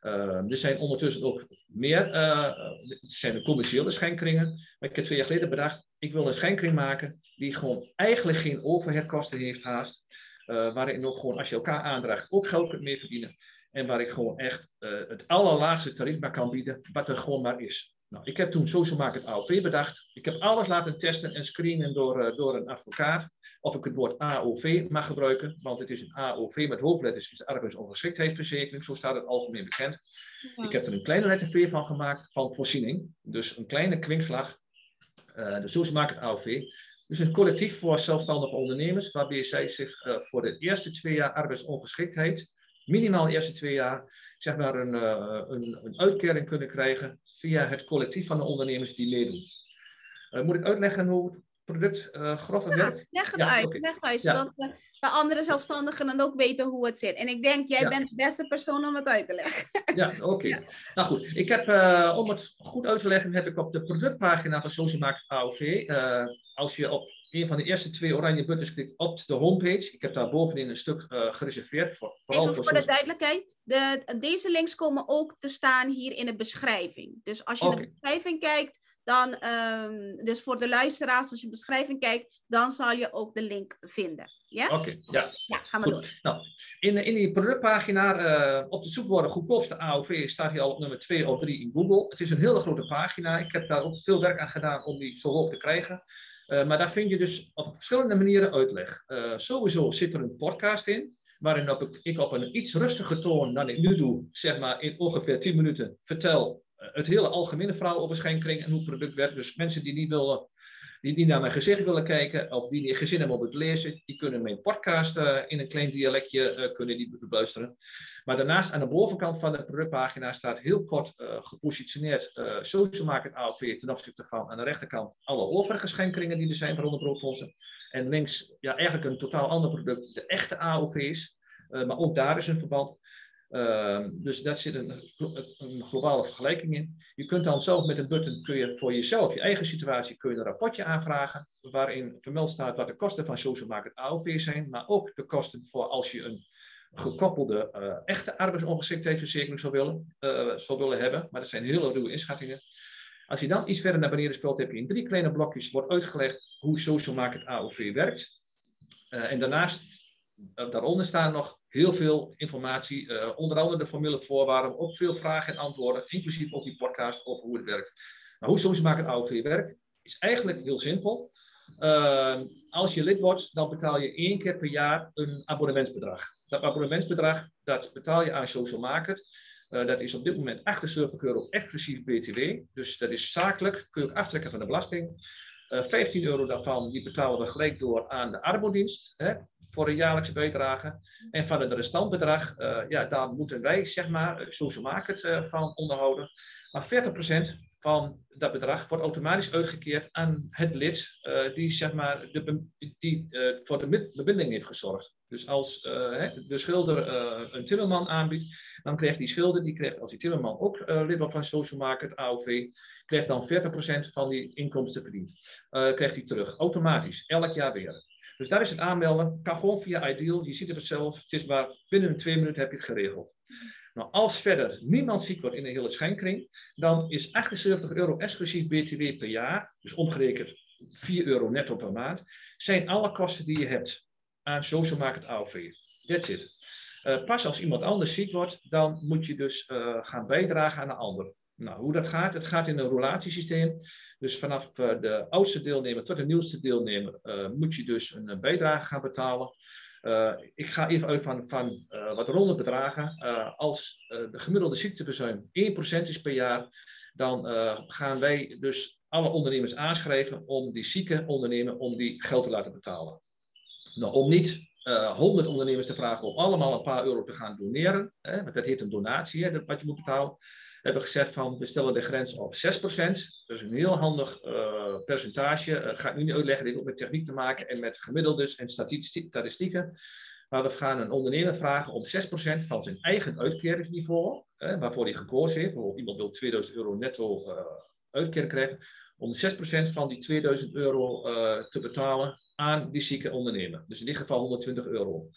Uh, er zijn ondertussen ook meer, uh, zijn de commerciële schenkringen. Maar ik heb twee jaar geleden bedacht, ik wil een schenkring maken die gewoon eigenlijk geen overheadkosten heeft haast. Uh, waarin ook gewoon, als je elkaar aandraagt, ook geld kunt mee verdienen. En waar ik gewoon echt het allerlaagste tarief maar kan bieden, wat er gewoon maar is. Nou, ik heb toen Social Market AOV bedacht. Ik heb alles laten testen en screenen door, door een advocaat of ik het woord AOV mag gebruiken, want het is een AOV met hoofdletters, is de arbeidsongeschiktheidsverzekering, zo staat het algemeen bekend. Ik heb er een kleine letter V van gemaakt, van voorziening, dus een kleine kwinkslag, uh, dus zo maakt het AOV. Dus een collectief voor zelfstandige ondernemers, waarbij zij zich uh, voor de eerste twee jaar arbeidsongeschiktheid, minimaal de eerste twee jaar, zeg maar een, uh, een, een uitkering kunnen krijgen via het collectief van de ondernemers die meedoen. moet ik uitleggen hoe product uh, grove ja, werkt? Leg het uit, leg uit, zodat de, de andere zelfstandigen dan ook weten hoe het zit. En ik denk, jij bent de beste persoon om het uit te leggen. Ja, oké. Nou goed, ik heb, uh, om het goed uit te leggen, heb ik op de productpagina van Social Market AOV, uh, eh, als je op een van de eerste twee oranje buttons klikt op de homepage, ik heb daar bovenin een stuk gereserveerd. Voor, vooral Even voor, voor de duidelijkheid, de, deze links komen ook te staan hier in de beschrijving. Dus als je okay. de beschrijving kijkt, dan, um, dus voor de luisteraars, als je beschrijving kijkt, dan zal je ook de link vinden. Yes? Oké, ja. Ja, gaan we door. Nou, in, in die productpagina, uh, op de zoekwoorden goedkoopste AOV, staat hij al op nummer 2 of 3 in Google. Het is een hele grote pagina. Ik heb daar ook veel werk aan gedaan om die zo hoog te krijgen. Uh, maar daar vind je dus op verschillende manieren uitleg. Uh, sowieso zit er een podcast in, waarin ik, op een iets rustiger toon dan ik nu doe, zeg maar in ongeveer 10 minuten, vertel het hele algemene verhaal over schenkring en hoe het product werkt. Dus mensen die niet willen, die niet naar mijn gezicht willen kijken, of die niet gezin hebben om het lezen, die kunnen mijn podcast uh, in een klein dialectje uh, kunnen die beluisteren. Maar daarnaast aan de bovenkant van de productpagina staat heel kort uh, gepositioneerd social market AOV ten opzichte van aan de rechterkant alle overige schenkringen die er zijn, waaronder broodfondsen. En links ja, eigenlijk een totaal ander product, de echte AOV's. maar ook daar is een verband. Uh, dus daar zit een, een, globale vergelijking in. Je kunt dan zelf met een button kun je voor jezelf, je eigen situatie, kun je een rapportje aanvragen. Waarin vermeld staat wat de kosten van social market AOV zijn. Maar ook de kosten voor als je een gekoppelde uh, echte arbeidsongeschiktheidsverzekering zou willen, uh, zou willen hebben. Maar dat zijn hele ruwe inschattingen. Als je dan iets verder naar beneden speelt, heb je in drie kleine blokjes wordt uitgelegd hoe social market AOV werkt. Uh, en daarnaast daaronder staan nog heel veel informatie, onder andere de formele voorwaarden, ook veel vragen en antwoorden, inclusief ook die podcast over hoe het werkt. Maar hoe Social Market AOV werkt, is eigenlijk heel simpel. als je lid wordt, dan betaal je één keer per jaar een abonnementsbedrag. Dat abonnementsbedrag dat betaal je aan Social Market. Uh, dat is op dit moment 78 euro exclusief BTW. Dus dat is zakelijk, kun je aftrekken van de belasting. Uh, eh, 15 euro daarvan die betalen we gelijk door aan de arbodienst voor de jaarlijkse bijdrage. En van het restantbedrag, uh, ja, daar moeten wij, zeg maar, social market van onderhouden. Maar 40% van dat bedrag wordt automatisch uitgekeerd aan het lid die, zeg maar, de, die voor de bebinding heeft gezorgd. Dus als de schilder een timmerman aanbiedt, dan krijgt die schilder, die krijgt als die timmerman ook lid wordt van Social Market, AOV, krijgt dan 40% van die inkomsten verdiend. Krijgt hij terug, automatisch, elk jaar weer. Dus daar is het aanmelden, kan gewoon via Ideal, je ziet het zelf, het is maar binnen twee minuten heb je het geregeld. Nou, als verder niemand ziek wordt in de hele schenkring, dan is 78 euro exclusief BTW per jaar, dus omgerekend 4 euro netto per maand, zijn alle kosten die je hebt aan Social Market AOV. That's it. Uh, pas als iemand anders ziek wordt, dan moet je dus uh, gaan bijdragen aan een ander. Nou, hoe dat gaat? Het gaat in een relatiesysteem. Dus vanaf uh, de oudste deelnemer tot de nieuwste deelnemer moet je dus een bijdrage gaan betalen. ik ga even uit van, van wat ronde bedragen. als de gemiddelde ziekteverzuim 1% is per jaar, dan gaan wij dus alle ondernemers aanschrijven om die zieke ondernemer om die geld te laten betalen. Nou, om niet uh, eh, 100 ondernemers te vragen om allemaal een paar euro te gaan doneren. Hè, want dat heet een donatie, hè, wat je moet betalen. Hebben gezegd van we stellen de grens op 6%. Dat is een heel handig uh, percentage. Uh, ga ik nu niet uitleggen, dit heeft ook met techniek te maken en met gemiddeldes en statistieken. Maar we gaan een ondernemer vragen om 6% van zijn eigen uitkeringsniveau, waarvoor hij gekozen heeft. Bijvoorbeeld iemand wil 2000 euro netto uitkering krijgen om 6% van die 2000 euro uh, te betalen aan die zieke ondernemer. Dus in dit geval 120 euro.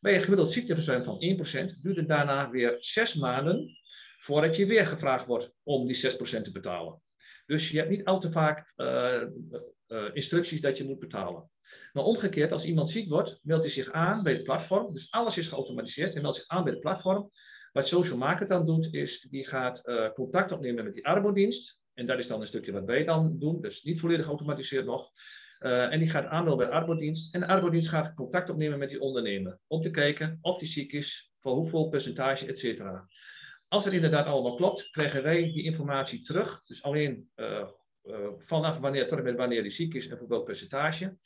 Bij een gemiddeld ziekteverzuim van 1% duurt het daarna weer 6 maanden voordat je weer gevraagd wordt om die 6% te betalen. Dus je hebt niet al te vaak uh, uh, instructies dat je moet betalen. Maar omgekeerd, als iemand ziek wordt, meldt hij zich aan bij het platform. Dus alles is geautomatiseerd. en meldt zich aan bij het platform. Wat Social Market dan doet, is die gaat contact opnemen met die arbodienst. En dat is dan een stukje wat wij dan doen, dus niet volledig geautomatiseerd nog. En die gaat aanmelden bij de arbodienst. En de arbodienst gaat contact opnemen met die ondernemer. Om te kijken of die ziek is, voor hoeveel percentage, et cetera. Als het inderdaad allemaal klopt, krijgen wij die informatie terug. Dus alleen uh, uh, vanaf wanneer tot en met wanneer die ziek is en voor welk percentage.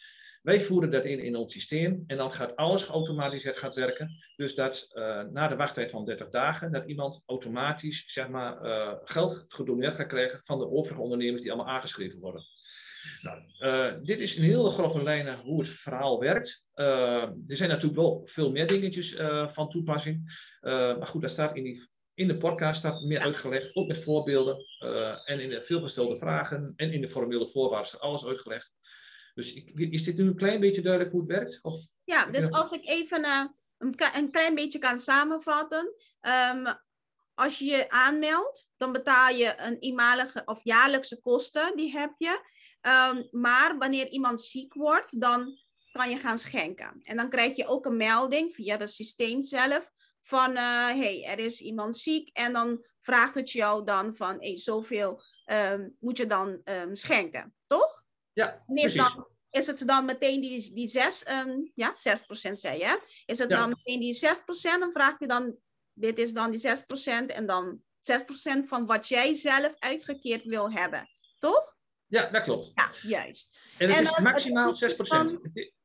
Wij voeren dat in in ons systeem en dan gaat alles geautomatiseerd gaat werken. Dus dat uh, na de wachttijd van 30 dagen, dat iemand automatisch zeg maar, geld gedoneerd gaat krijgen van de overige ondernemers die allemaal aangeschreven worden. Nou, dit is in hele grove lijnen hoe het verhaal werkt. er zijn natuurlijk wel veel meer dingetjes van toepassing. maar goed, dat staat in, die, in de podcast staat meer uitgelegd, ook met voorbeelden. en in de veelgestelde vragen en in de formele voorwaarden alles uitgelegd. Dus is dit nu een klein beetje duidelijk hoe het werkt? Of, ja, dus als ik even uh, een, een, klein beetje kan samenvatten. Um, als je je aanmeldt, dan betaal je een eenmalige of jaarlijkse kosten, die heb je. Um, maar wanneer iemand ziek wordt, dan kan je gaan schenken. En dan krijg je ook een melding via het systeem zelf van, uh, hey, er is iemand ziek. En dan vraagt het jou dan van, hey, zoveel um, moet je dan schenken, toch? Ja, is, dan, is het dan meteen die, die 6, um, ja, 6% zei je? Is het dan meteen die 6%? Dan vraagt hij dan, dit is dan die 6% en dan 6% van wat jij zelf uitgekeerd wil hebben, toch? Ja, dat klopt. Ja, juist. En het is maximaal 6%.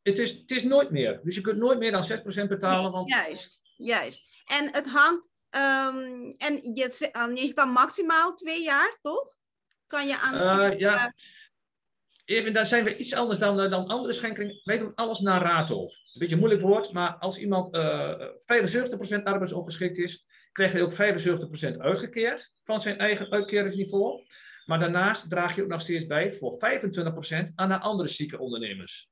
Het, is, het is nooit meer. Dus je kunt nooit meer dan 6% betalen. want... Juist, juist. En het hangt, um, en je, um, je kan maximaal twee jaar, toch? Kan je aan. Uh, ja. Even, daar zijn we iets anders dan, eh, dan andere schenkingen. Wij doen alles naar rato. Een beetje een moeilijk woord, maar als iemand uh, eh, 75% arbeidsongeschikt is, krijgt hij ook 75% uitgekeerd van zijn eigen uitkeringsniveau. Maar daarnaast draag je ook nog steeds bij voor 25% aan de andere zieke ondernemers.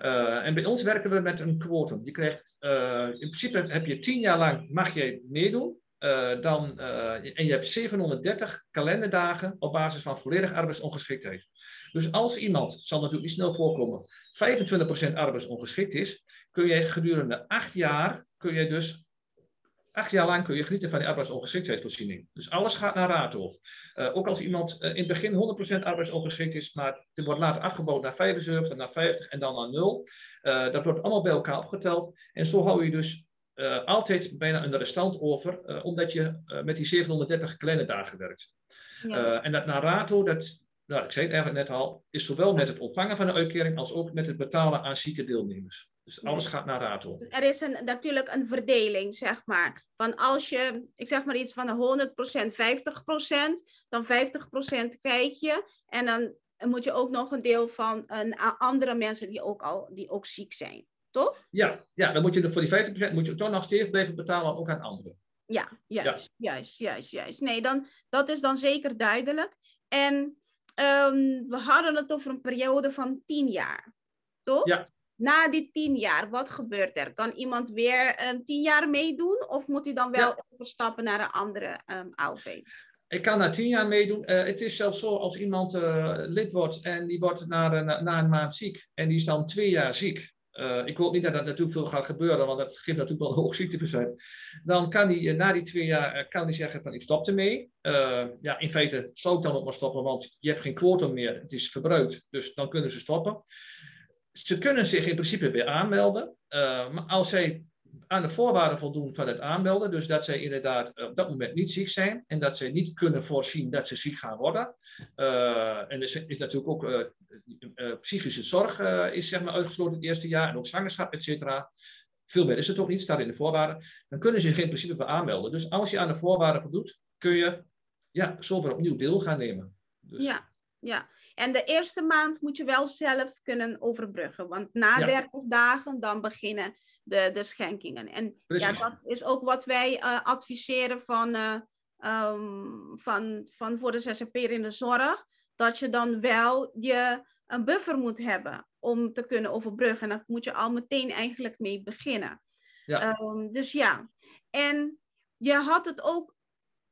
Uh, en bij ons werken we met een quotum. Je krijgt, uh, in principe heb je 10 jaar lang mag je meedoen. Uh, dan, en je hebt 730 kalenderdagen op basis van volledige arbeidsongeschiktheid. Dus als iemand, zal natuurlijk niet snel voorkomen, 25% arbeidsongeschikt is, kun je gedurende acht jaar, kun je dus acht jaar lang kun je genieten van die arbeidsongeschiktheidsvoorziening. Dus alles gaat naar rato. Uh, ook als iemand uh, in het begin 100% arbeidsongeschikt is, maar het wordt later afgebouwd naar 75, naar 50 en dan naar 0. Uh, dat wordt allemaal bij elkaar opgeteld. En zo hou je dus altijd bijna een restant over, omdat je met die 730 kleine dagen werkt. Ja. en dat naar rato, dat, nou, ik zei het eigenlijk net al, is zowel met het ontvangen van een uitkering als ook met het betalen aan zieke deelnemers. Dus alles gaat naar rato. Dus er is een, natuurlijk een verdeling, zeg maar. Van als je, ik zeg maar iets van de 100%, 50%, dan 50% krijg je. En dan moet je ook nog een deel van een, andere mensen die ook, al, die ook ziek zijn. Toch? Ja, ja, dan moet je voor die 50% moet je toch nog steeds blijven betalen, ook aan anderen. Ja, juist, ja. juist, juist, juist. Nee, dan, dat is dan zeker duidelijk. En um, we hadden het over een periode van 10 jaar. Toch? Ja, na die tien jaar, wat gebeurt er? Kan iemand weer um, tien jaar meedoen of moet hij dan wel ja. overstappen naar een andere um, ehm, AOV? Ik kan na tien jaar meedoen. Uh, het is zelfs zo als iemand uh, lid wordt en die wordt na, uh, na, een maand ziek en die is dan twee jaar ziek. Uh, ik hoop niet dat dat natuurlijk veel gaat gebeuren, want dat geeft natuurlijk wel een hoog ziekteverzuim. Dan kan hij na die twee jaar kan die zeggen van ik stop ermee. ja, in feite zou ik dan ook maar stoppen, want je hebt geen kwotum meer. Het is verbruikt, dus dan kunnen ze stoppen ze kunnen zich in principe weer aanmelden. Uh, maar als zij aan de voorwaarden voldoen van het aanmelden, dus dat zij inderdaad op dat moment niet ziek zijn en dat zij niet kunnen voorzien dat ze ziek gaan worden. Uh, en er is, natuurlijk ook psychische zorg is zeg maar uitgesloten het eerste jaar en ook zwangerschap, et cetera. Veel meer is het ook niet, staat in de voorwaarden. Dan kunnen ze zich in principe weer aanmelden. Dus als je aan de voorwaarden voldoet, kun je ja, zover opnieuw deel gaan nemen. Dus... Ja, ja. En de eerste maand moet je wel zelf kunnen overbruggen. Want na ja. 30 dagen dan beginnen de, de schenkingen. En ja, dat is ook wat wij uh, adviseren van, uh, um, van, van voor de zzp'er in de zorg. Dat je dan wel je een buffer moet hebben om te kunnen overbruggen. En daar moet je al meteen eigenlijk mee beginnen. Ja. Um, dus ja. En je had het ook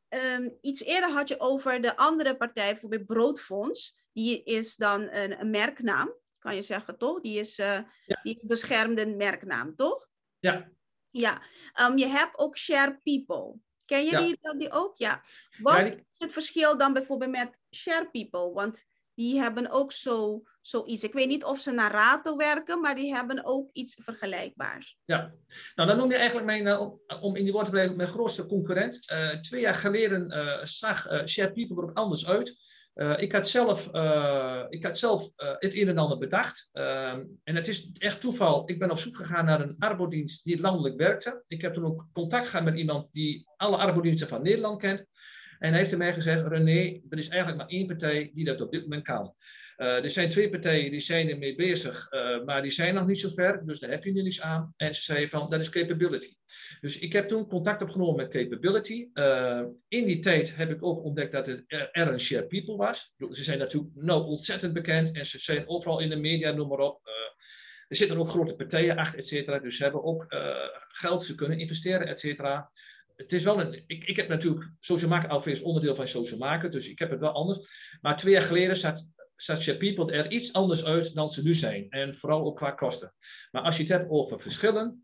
um, iets eerder had je over de andere partij, bijvoorbeeld Broodfonds die is dan een, een merknaam, kan je zeggen, toch? Die is, uh, ja. die is beschermde merknaam, toch? Ja. Ja. Um, je hebt ook Share People. Ken je ja. die, die ook? Ja. Wat ja, die... is het verschil dan bijvoorbeeld met Share People? Want die hebben ook zo, zoiets. Ik weet niet of ze naar Rato werken, maar die hebben ook iets vergelijkbaars. Ja, nou dan noem je eigenlijk mijn, uh, om in die woord te blijven, mijn grootste concurrent. Uh, twee jaar geleden uh, zag Share People er ook anders uit. Uh, ik had zelf, uh, ik had zelf uh, het een en ander bedacht. Ehm, en het is echt toeval. Ik ben op zoek gegaan naar een arbodienst die landelijk werkte. Ik heb toen ook contact gehad met iemand die alle arbodiensten van Nederland kent. En hij heeft mij gezegd, René, er is eigenlijk maar één partij die dat op dit moment kan. Uh, er zijn twee partijen die zijn ermee bezig, uh, maar die zijn nog niet zo ver, dus daar heb je nu niets aan. En ze zei van, dat is capability. Dus ik heb toen contact opgenomen met capability. Uh, in die tijd heb ik ook ontdekt dat het er een share people was. Ze zijn natuurlijk nou ontzettend bekend en ze zijn overal in de media, noem maar op. er zitten ook grote partijen achter, et cetera. Dus ze hebben ook geld, ze kunnen investeren, et cetera het is wel een. Ik, ik heb natuurlijk. Social Market Alpha is onderdeel van Social Market, dus ik heb het wel anders. Maar twee jaar geleden zat Share People er iets anders uit dan ze nu zijn. En vooral ook qua kosten. Maar als je het hebt over verschillen.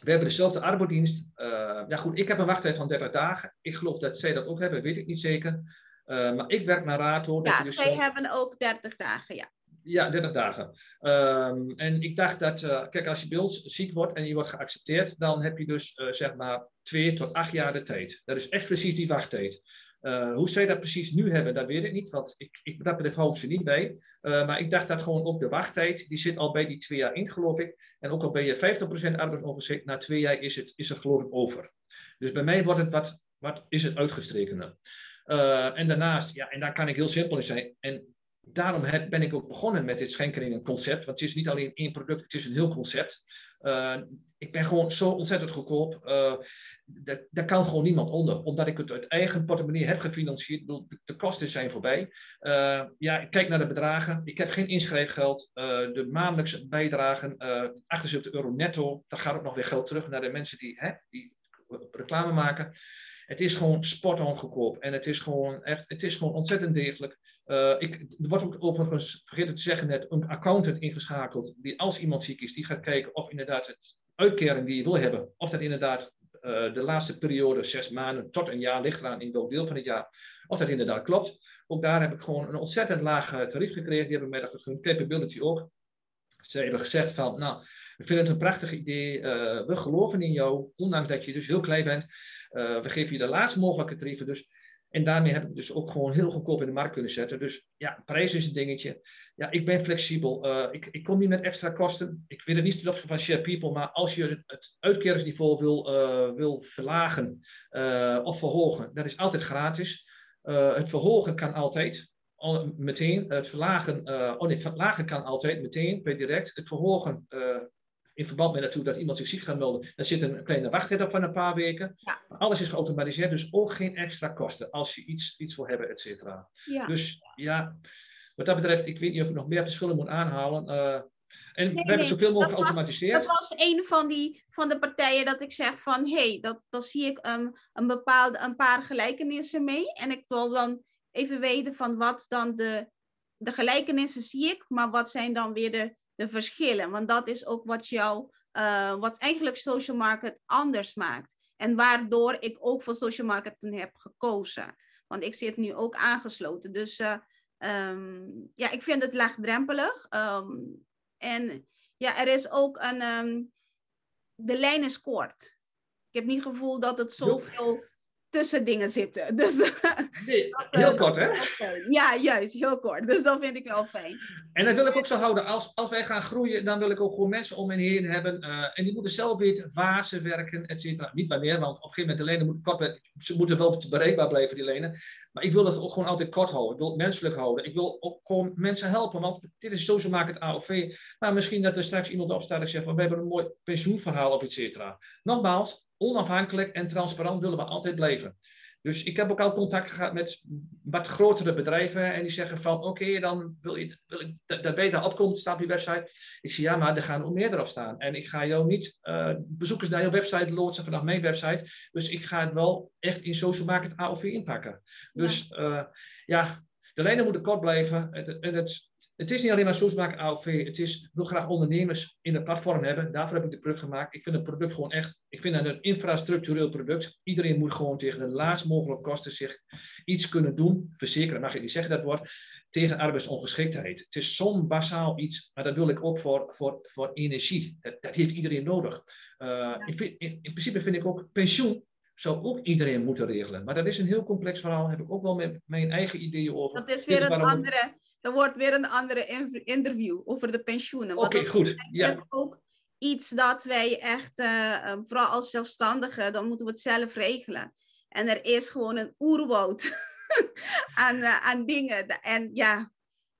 We hebben dezelfde arbodienst. Uh, ja goed, ik heb een wachttijd van 30 dagen. Ik geloof dat zij dat ook hebben, weet ik niet zeker. Uh, maar ik werk naar Rato. Ja, dus zij hebben ook 30 dagen, ja. Ja, 30 dagen. Um, en ik dacht dat, uh, kijk, als je ons ziek wordt en je wordt geaccepteerd, dan heb je dus zeg maar twee tot acht jaar de tijd. Dat is echt precies die wachttijd. Uh, hoe zij dat precies nu hebben, dat weet ik niet, want ik, ik, dat betreft hou ik ze niet bij. Uh, maar ik dacht dat gewoon ook de wachttijd, die zit al bij die twee jaar in, geloof ik. En ook al ben je 50% arbeidsongeschikt, na twee jaar is het, is het geloof ik over. Dus bij mij wordt het wat, wat is het uitgestrekene. Uh, en daarnaast, ja, en daar kan ik heel simpel in zijn. En daarom heb, ben ik ook begonnen met dit schenkering concept. Want het is niet alleen één product, het is een heel concept. Uh, ik ben gewoon zo ontzettend goedkoop. Uh, daar, kan gewoon niemand onder. Omdat ik het uit eigen portemonnee heb gefinancierd. De, kosten zijn voorbij. Uh, ja, ik kijk naar de bedragen. Ik heb geen inschrijfgeld. de maandelijkse bijdragen, 78 euro netto. Daar gaat ook nog weer geld terug naar de mensen die, hè, die reclame maken. Het is gewoon spot ongekoop. En het is gewoon echt, het is gewoon ontzettend degelijk. Uh, ik, er wordt ook overigens, vergeten te zeggen net, een accountant ingeschakeld. Die als iemand ziek is, die gaat kijken of inderdaad het uitkering die je wil hebben, of dat inderdaad uh, de laatste periode, zes maanden tot een jaar, ligt eraan in welk deel van het jaar, of dat inderdaad klopt. Ook daar heb ik gewoon een ontzettend laag tarief gekregen. Die hebben mij dat hun capability ook. Ze hebben gezegd van, nou, we vinden het een prachtig idee. Uh, we geloven in jou, ondanks dat je dus heel klein bent. Uh, we geven je de laagst mogelijke tarieven. Dus, en daarmee heb ik dus ook gewoon heel goedkoop in de markt kunnen zetten. Dus ja, prijs is een dingetje. Ja, ik ben flexibel. Uh, ik, ik kom niet met extra kosten. Ik weet het niet ten opzichte van Share People, maar als je het uitkeringsniveau wil, wil verlagen of verhogen, dat is altijd gratis. het verhogen kan altijd meteen. Het verlagen, oh nee, verlagen kan altijd meteen, per direct. Het verhogen in verband met natuurlijk dat iemand zich ziek gaat melden, dan zit een kleine wachttijd op van een paar weken. Ja. alles is geautomatiseerd, dus ook geen extra kosten als je iets, iets wil hebben, et cetera. Ja. Dus ja, wat dat betreft, ik weet niet of ik nog meer verschillen moet aanhalen. Uh, en nee, we hebben nee, zoveel mogelijk geautomatiseerd. dat was een van, die, van de partijen dat ik zeg van, hé, hey, dat, dat zie ik um, een, bepaalde, een paar gelijkenissen mee. En ik wil dan even weten van wat dan de, de gelijkenissen zie ik, maar wat zijn dan weer de, de verschillen? Want dat is ook wat jou, uh, wat eigenlijk social market anders maakt. En waardoor ik ook voor social marketing heb gekozen. Want ik zit nu ook aangesloten. Dus uh, um, ja, ik vind het laagdrempelig. Um, en ja, er is ook een. Um, de lijn is kort. Ik heb niet het gevoel dat het zoveel tussen dingen zitten. Dus, nee, heel kort, hè? Ja, juist, heel kort. Dus dat vind ik wel fijn. En dat wil ik ook zo houden. Als, als wij gaan groeien, dan wil ik ook gewoon mensen om me heen hebben. Uh, en die moeten zelf weten waar ze werken, et cetera. Niet wanneer, want op een gegeven moment de lenen moeten Ze moeten wel bereikbaar blijven, die lenen. Maar ik wil dat ook gewoon altijd kort houden. Ik wil het menselijk houden. Ik wil ook gewoon mensen helpen. Want dit is zo maakt het AOV. Maar misschien dat er straks iemand opstaat en zegt van we hebben een mooi pensioenverhaal of et cetera. Nogmaals, onafhankelijk en transparant willen we altijd blijven. Dus ik heb ook al contact gehad met wat grotere bedrijven en die zeggen van oké, dan wil je wil ik, dat beter opkomt, staat op je website. Ik zeg ja, maar er gaan ook meer erop staan. En ik ga jou niet uh, bezoekers naar je website loodsen vanaf mijn website. Dus ik ga het wel echt in social market AOV inpakken. Dus ja, uh, ja de lijnen moeten kort blijven. En het, het is niet alleen maar Soesmaak AOV. Het is, ik wil graag ondernemers in het platform hebben. Daarvoor heb ik dit product gemaakt. Ik vind het product gewoon echt, ik vind het een infrastructureel product. Iedereen moet gewoon tegen de laagst mogelijke kosten zich iets kunnen doen. Verzekeren, mag ik niet zeggen dat woord. Tegen arbeidsongeschiktheid. Het is zo'n basaal iets, maar dat wil ik ook voor, voor, voor energie. Dat, dat heeft iedereen nodig. Uh, in, in, in principe vind ik ook pensioen zou ook iedereen moeten regelen. Maar dat is een heel complex verhaal. Daar heb ik ook wel met mijn eigen ideeën over. Dat is weer een andere er wordt weer een andere interview over de pensioenen. Oké, goed. Ja. ook iets dat wij echt, uh, vooral als zelfstandigen, dan moeten we het zelf regelen. En er is gewoon een oerwoud aan, uh, aan dingen. En ja,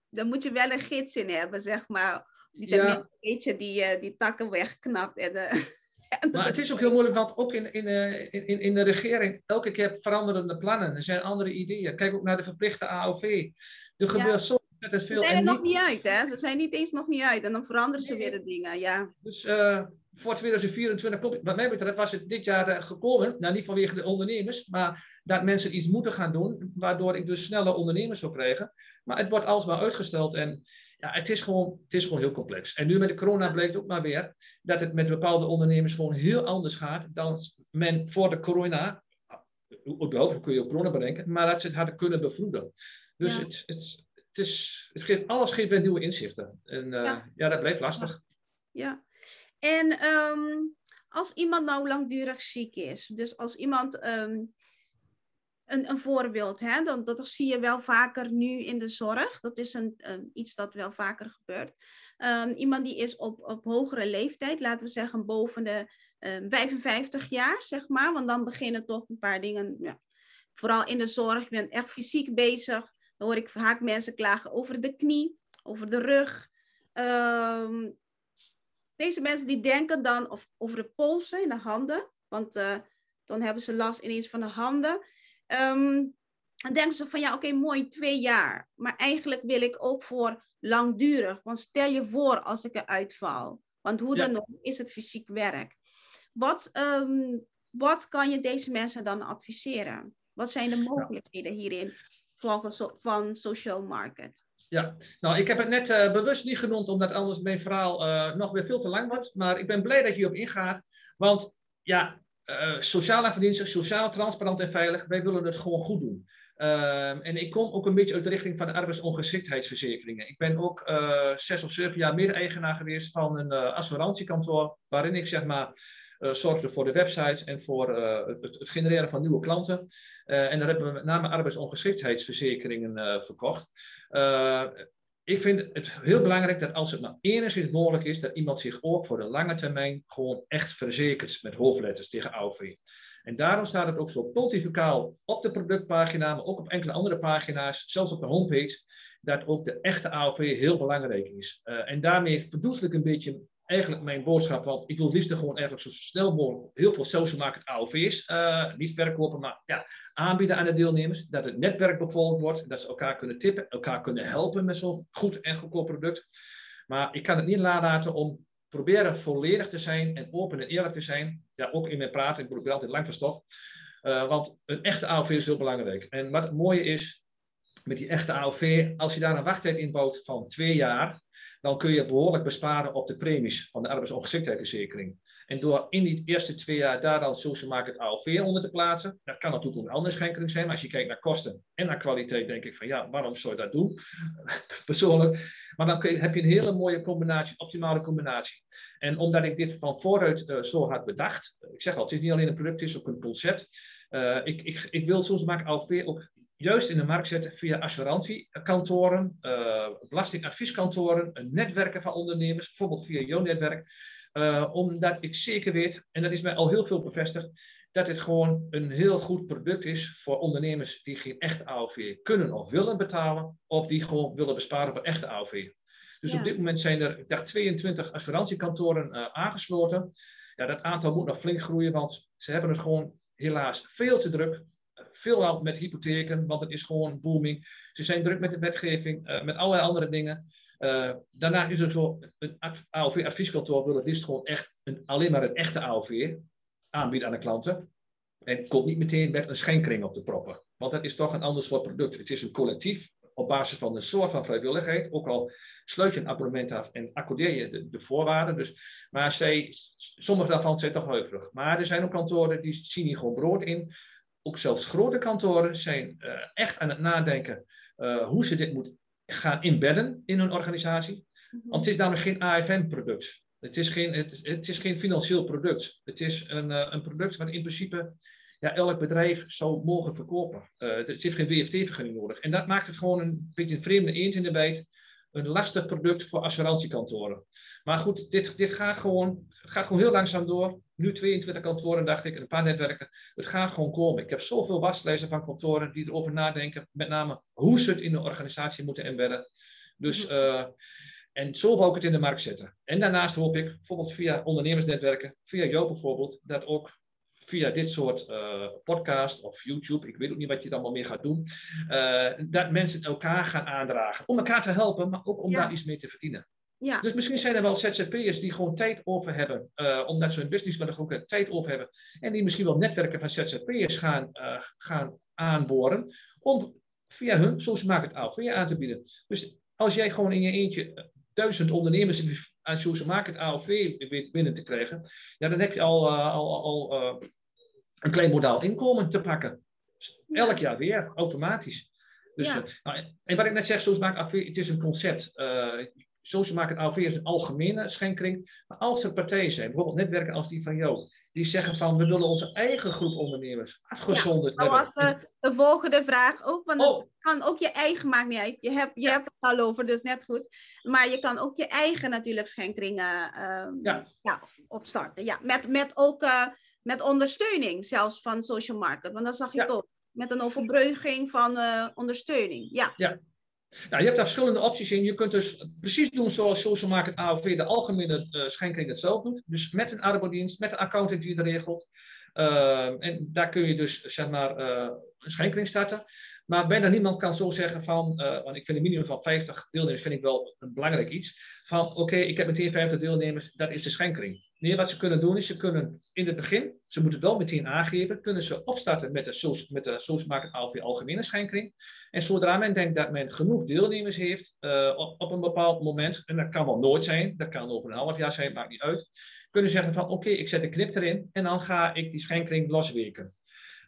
daar moet je wel een gids in hebben, zeg maar. Die ja. een beetje die, die takken wegknapt. En, maar het is ook heel moeilijk, want ook in, in, in, in de regering, elke keer veranderende plannen. Er zijn andere ideeën. Kijk ook naar de verplichte AOV. Er gebeurt zo ze zijn er nog niet uit, hè? Ze zijn niet eens nog niet uit. En dan veranderen ze weer de dingen, ja. Dus uh, voor 2024 klopt. Wat mij betreft was het dit jaar uh, gekomen. Nou, niet vanwege de ondernemers. Maar dat mensen iets moeten gaan doen. Waardoor ik dus sneller ondernemers zou krijgen. Maar het wordt alsmaar uitgesteld. En ja, het is, gewoon, het is gewoon heel complex. En nu met de corona bleek ook maar weer. Dat het met bepaalde ondernemers gewoon heel anders gaat. Dan men voor de corona. Überhaupt kun je ook corona bedenken. Maar dat ze het hadden kunnen bevroeden. Dus het, het, het, is, het geeft, alles geeft weer nieuwe inzichten. En uh, ja. ja. dat blijft lastig. Ja. En um, als iemand nou langdurig ziek is, dus als iemand um, een, een voorbeeld, hè, dan, dat zie je wel vaker nu in de zorg. Dat is een, um, iets dat wel vaker gebeurt. iemand die is op, op hogere leeftijd, laten we zeggen boven de 55 jaar, zeg maar. Want dan beginnen toch een paar dingen, ja, vooral in de zorg. Je bent echt fysiek bezig. Dan hoor ik vaak mensen klagen over de knie, over de rug. Um, deze mensen die denken dan of, over de polsen in de handen, want uh, dan hebben ze last ineens van de handen. Um, dan denken ze van ja, oké, okay, mooi, twee jaar. Maar eigenlijk wil ik ook voor langdurig. Want stel je voor als ik eruit val. Want hoe dan ook is het fysiek werk. Wat, um, wat kan je deze mensen dan adviseren? Wat zijn de mogelijkheden hierin volgens van social market? Ja, nou, ik heb het net uh, bewust niet genoemd, omdat anders mijn verhaal uh, nog weer veel te lang wordt. Maar ik ben blij dat je hierop ingaat. Want ja, uh, sociale verdiensten, sociaal, transparant en veilig, wij willen het gewoon goed doen. Uh, en ik kom ook een beetje uit de richting van de arbeidsongeschiktheidsverzekeringen. Ik ben ook zes of zeven jaar mede-eigenaar geweest van een assurantiekantoor, waarin ik zeg maar zorgde voor de websites en voor het, het, genereren van nieuwe klanten. en daar hebben we met name arbeidsongeschiktheidsverzekeringen verkocht. ik vind het heel belangrijk dat als het maar enigszins mogelijk is, dat iemand zich ook voor de lange termijn gewoon echt verzekert met hoofdletters tegen AOV. En daarom staat het ook zo pontificaal op de productpagina, maar ook op enkele andere pagina's, zelfs op de homepage, dat ook de echte AOV heel belangrijk is. En daarmee verdoezel ik een beetje eigenlijk mijn boodschap, want ik wil liefst gewoon eigenlijk zo snel mogelijk heel veel social market AOV's, uh, eh, niet verkopen, maar ja, aanbieden aan de deelnemers, dat het netwerk bevolkt wordt, dat ze elkaar kunnen tippen, elkaar kunnen helpen met zo'n goed en goedkoop product. Maar ik kan het niet nalaten om proberen volledig te zijn en open en eerlijk te zijn. Ja, ook in mijn praten, ik probeer altijd lang van. Uh, want een echte AOV is heel belangrijk. En wat het mooie is met die echte AOV, als je daar een wachttijd in bouwt van twee jaar, dan kun je behoorlijk besparen op de premies van de arbeidsongeschiktheidsverzekering. En door in die eerste twee jaar daar dan social market AOV onder te plaatsen, dat kan natuurlijk een andere schenkeling zijn, maar als je kijkt naar kosten en naar kwaliteit, denk ik van ja, waarom zou je dat doen? Persoonlijk. Maar dan heb je een hele mooie combinatie, optimale combinatie. En omdat ik dit van vooruit uh, zo had bedacht, ik zeg al, het is niet alleen een product, het is ook een concept. Uh, ik, ik, ik wil soms maken AOV ook juist in de markt zetten via assurantiekantoren, uh, belastingadvieskantoren, netwerken van ondernemers, bijvoorbeeld via jouw netwerk. omdat ik zeker weet, en dat is mij al heel veel bevestigd, dat dit gewoon een heel goed product is voor ondernemers die geen echte AOV kunnen of willen betalen, of die gewoon willen besparen op een echte AOV. Dus op dit moment zijn er, ik dacht, 22 assurantiekantoren uh, aangesloten. Ja, dat aantal moet nog flink groeien, want ze hebben het gewoon helaas veel te druk. Veel met hypotheken, want het is gewoon booming. Ze zijn druk met de wetgeving, uh, met allerlei andere dingen. Uh, daarna is er zo, een AOV-advieskantoor wil het liefst gewoon echt een, alleen maar een echte AOV aanbieden aan de klanten. En komt niet meteen met een schenkring op te proppen. Want dat is toch een ander soort product. Het is een collectief op basis van een soort van vrijwilligheid. Ook al sluit je een abonnement af en accordeer je de, de voorwaarden. Dus, maar zij, sommige daarvan zijn toch huiverig. Maar er zijn ook kantoren die zien hier gewoon brood in. Ook zelfs grote kantoren zijn uh, echt aan het nadenken uh, hoe ze dit moeten gaan inbedden in hun organisatie. Want het is namelijk geen AFM-product. Het is geen, het is, het is geen financieel product. Het is een, uh, een product wat in principe ja, elk bedrijf zou mogen verkopen. Het heeft geen WFT-vergunning nodig. En dat maakt het gewoon een beetje een vreemde eend in de bijt. Een lastig product voor assurantiekantoren. Maar goed, dit, dit gaat, gewoon, gaat gewoon heel langzaam door. Nu 22 kantoren, dacht ik, en een paar netwerken. Het gaat gewoon komen. Ik heb zoveel waslijsten van kantoren die erover nadenken. Met name hoe ze het in de organisatie moeten embedden. Dus... Uh, en zo wou ik het in de markt zetten. En daarnaast hoop ik, bijvoorbeeld via ondernemersnetwerken, via jou bijvoorbeeld, dat ook via dit soort uh, podcast of YouTube, ik weet ook niet wat je dan allemaal meer gaat doen, uh, dat mensen elkaar gaan aandragen. Om elkaar te helpen, maar ook om daar iets mee te verdienen. Ja. Dus misschien zijn er wel ZZP'ers die gewoon tijd over hebben, uh, omdat ze hun business willen ook tijd over hebben. En die misschien wel netwerken van ZZP'ers gaan, gaan aanboren, om via hun social market AOV aan te bieden. Dus als jij gewoon in je eentje duizend ondernemers aan social market AOV binnen te krijgen, ja, dan heb je al, uh, al, al uh, een klein modaal inkomen te pakken. Elk jaar weer, automatisch. Dus, ja. uh, nou, en wat ik net zeg, social market het is een concept. social market AOV is een algemene schenkring. Maar als er partijen zijn, bijvoorbeeld netwerken als die van jou, die zeggen van we willen onze eigen groep ondernemers afgezonderd ja, hebben. Dat was de, de volgende vraag ook, want oh. het kan ook je eigen, maakt niet uit. Je hebt, je hebt het al over, dus net goed. Maar je kan ook je eigen natuurlijk schenkringen um, ja. ja. opstarten. Ja, met, met ook uh, met ondersteuning zelfs van social market, want dat zag je ook. Met een overbrugging van uh, ondersteuning. Ja. ja, nou, je hebt daar verschillende opties in. Je kunt dus precies doen zoals Social Market AOV de algemene uh, schenkering het zelf doet. Dus met een arbodienst, met een accountant die het regelt. Uh, en daar kun je dus zeg maar uh, een schenkering starten. Maar bijna niemand kan zo zeggen van, uh, want ik vind een minimum van 50 deelnemers vind ik wel een belangrijk iets. Van oké, okay, ik heb meteen 50 deelnemers, dat is de schenkering. Nee, wat ze kunnen doen is, ze kunnen in het begin, ze moeten wel meteen aangeven, kunnen ze opstarten met de, met de Social Algemene Schenkring. En zodra men denkt dat men genoeg deelnemers heeft uh, op, op, een bepaald moment, en dat kan wel nooit zijn, dat kan over een half jaar zijn, maakt niet uit, kunnen ze zeggen van oké, ik zet de knip erin en dan ga ik die schenkring losweken.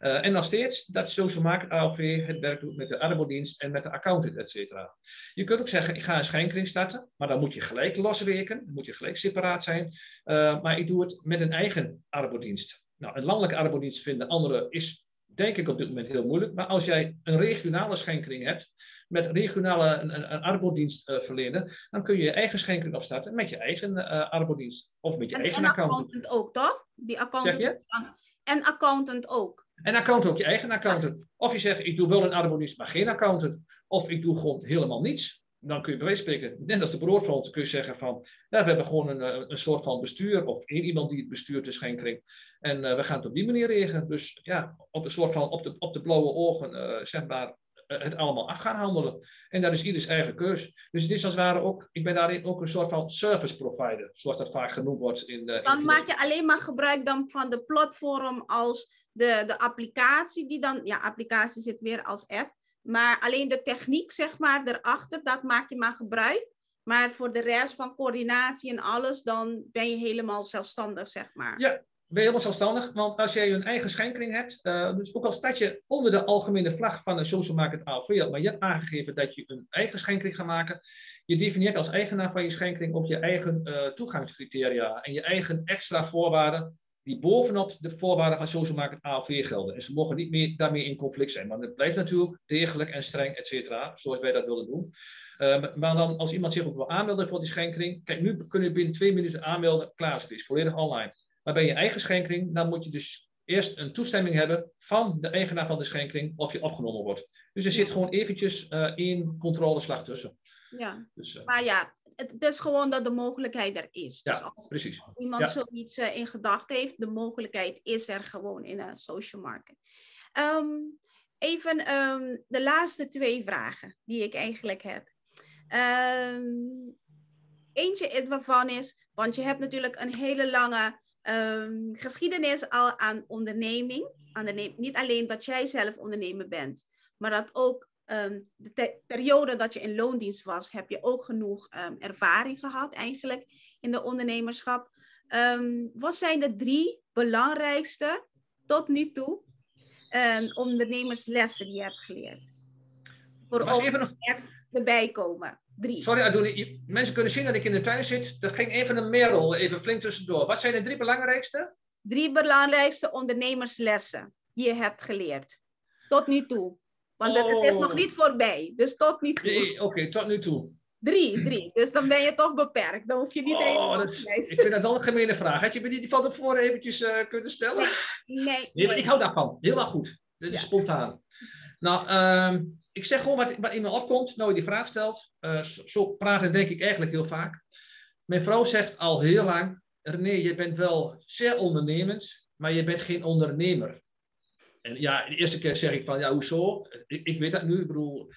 Uh, en nog steeds dat Social Market ALV het werk doet met de arbodienst en met de accountant, et cetera. Je kunt ook zeggen, ik ga een schenkring starten, maar dan moet je gelijk loswerken, dan moet je gelijk separaat zijn. Uh, maar ik doe het met een eigen arbodienst. Nou, een landelijke arbodienst vinden anderen is denk ik op dit moment heel moeilijk. Maar als jij een regionale schenkring hebt, met regionale een, een, een arbodienst uh, verlenen, dan kun je je eigen schenkring opstarten met je eigen uh, arbodienst. Of met je en, eigen en accountant. accountant ook, toch? Die accountant Zeg je? En accountant ook. En accountant ook je eigen accountant. Of je zegt, ik doe wel een arbodienst, maar geen accountant. Of ik doe gewoon helemaal niets. Dan kun je bij wijze van spreken, net als de broodfront, kun je zeggen van, ja, we hebben gewoon een, een soort van bestuur, of één iemand die het bestuurt, de schenkring. En uh, we gaan het op die manier regelen. Dus ja, op een soort van, op de, op de blauwe ogen, uh, zeg maar, het allemaal af gaan handelen. En dat is ieders eigen keus. Dus het is als het ware ook, ik ben daarin ook een soort van service provider, zoals dat vaak genoemd wordt. In de, dan maak je alleen maar gebruik dan van de platform als de, de applicatie die dan, ja, applicatie zit weer als app, maar alleen de techniek, zeg maar, erachter, dat maak je maar gebruik. Maar voor de rest van coördinatie en alles, dan ben je helemaal zelfstandig, zeg maar. Ja, ben je helemaal zelfstandig. Want als jij een eigen schenkring hebt, uh, dus ook al staat je onder de algemene vlag van de Social Market ALV, maar je hebt aangegeven dat je een eigen schenkring gaat maken. Je definieert als eigenaar van je schenkring ook je eigen uh, toegangscriteria en je eigen extra voorwaarden die bovenop de voorwaarden van social market AOV gelden. En ze mogen niet meer daarmee in conflict zijn. Maar het blijft natuurlijk degelijk en streng, et cetera, zoals wij dat willen doen. Uh, maar dan als iemand zich ook wil aanmelden voor die schenkring, kijk, nu kun je binnen twee minuten aanmelden, klaar is het, is volledig online. Maar bij je eigen schenkring, dan moet je dus eerst een toestemming hebben van de eigenaar van de schenkring of je opgenomen wordt. Dus er zit gewoon eventjes uh, één controleslag tussen. Ja, dus, uh, maar ja, het is gewoon dat de mogelijkheid er is. Ja, dus als, precies. als iemand Ja. zoiets uh, in gedachten heeft, de mogelijkheid is er gewoon in een social market. Um, even um, de laatste twee vragen die ik eigenlijk heb. Um, eentje waarvan is, want je hebt natuurlijk een hele lange geschiedenis al aan onderneming. Aan de, niet alleen dat jij zelf ondernemer bent, maar dat ook Um, de periode dat je in loondienst was, heb je ook genoeg um, ervaring gehad eigenlijk in de ondernemerschap. Um, wat zijn de drie belangrijkste tot nu toe ondernemerslessen die je hebt geleerd? Voor ook even nog... net erbij komen. Drie. Sorry mensen kunnen zien dat ik in de tuin zit. Er ging even een merel even flink tussendoor. Wat zijn de drie belangrijkste? Drie belangrijkste ondernemerslessen die je hebt geleerd. Tot nu toe. Want oh. het is nog niet voorbij. Dus tot nu toe. Nee, Oké, okay, tot nu toe. Drie, drie. Dus dan ben je toch beperkt. Dan hoef je niet oh, dat, Ik vind dat wel een gemene vraag. Had je me die van tevoren eventjes uh, kunnen stellen? Nee. nee, nee maar ik hou daarvan. Heel erg goed. Dit is ja. spontaan. Nou, uh, ik zeg gewoon wat, wat in me opkomt. Nou, je die vraag stelt. Uh, zo, zo praten denk ik eigenlijk heel vaak. Mijn vrouw zegt al heel lang. René, je bent wel zeer ondernemend. Maar je bent geen ondernemer. En ja, de eerste keer zeg ik van, ja, hoezo? Ik, ik weet dat nu. Ik bedoel,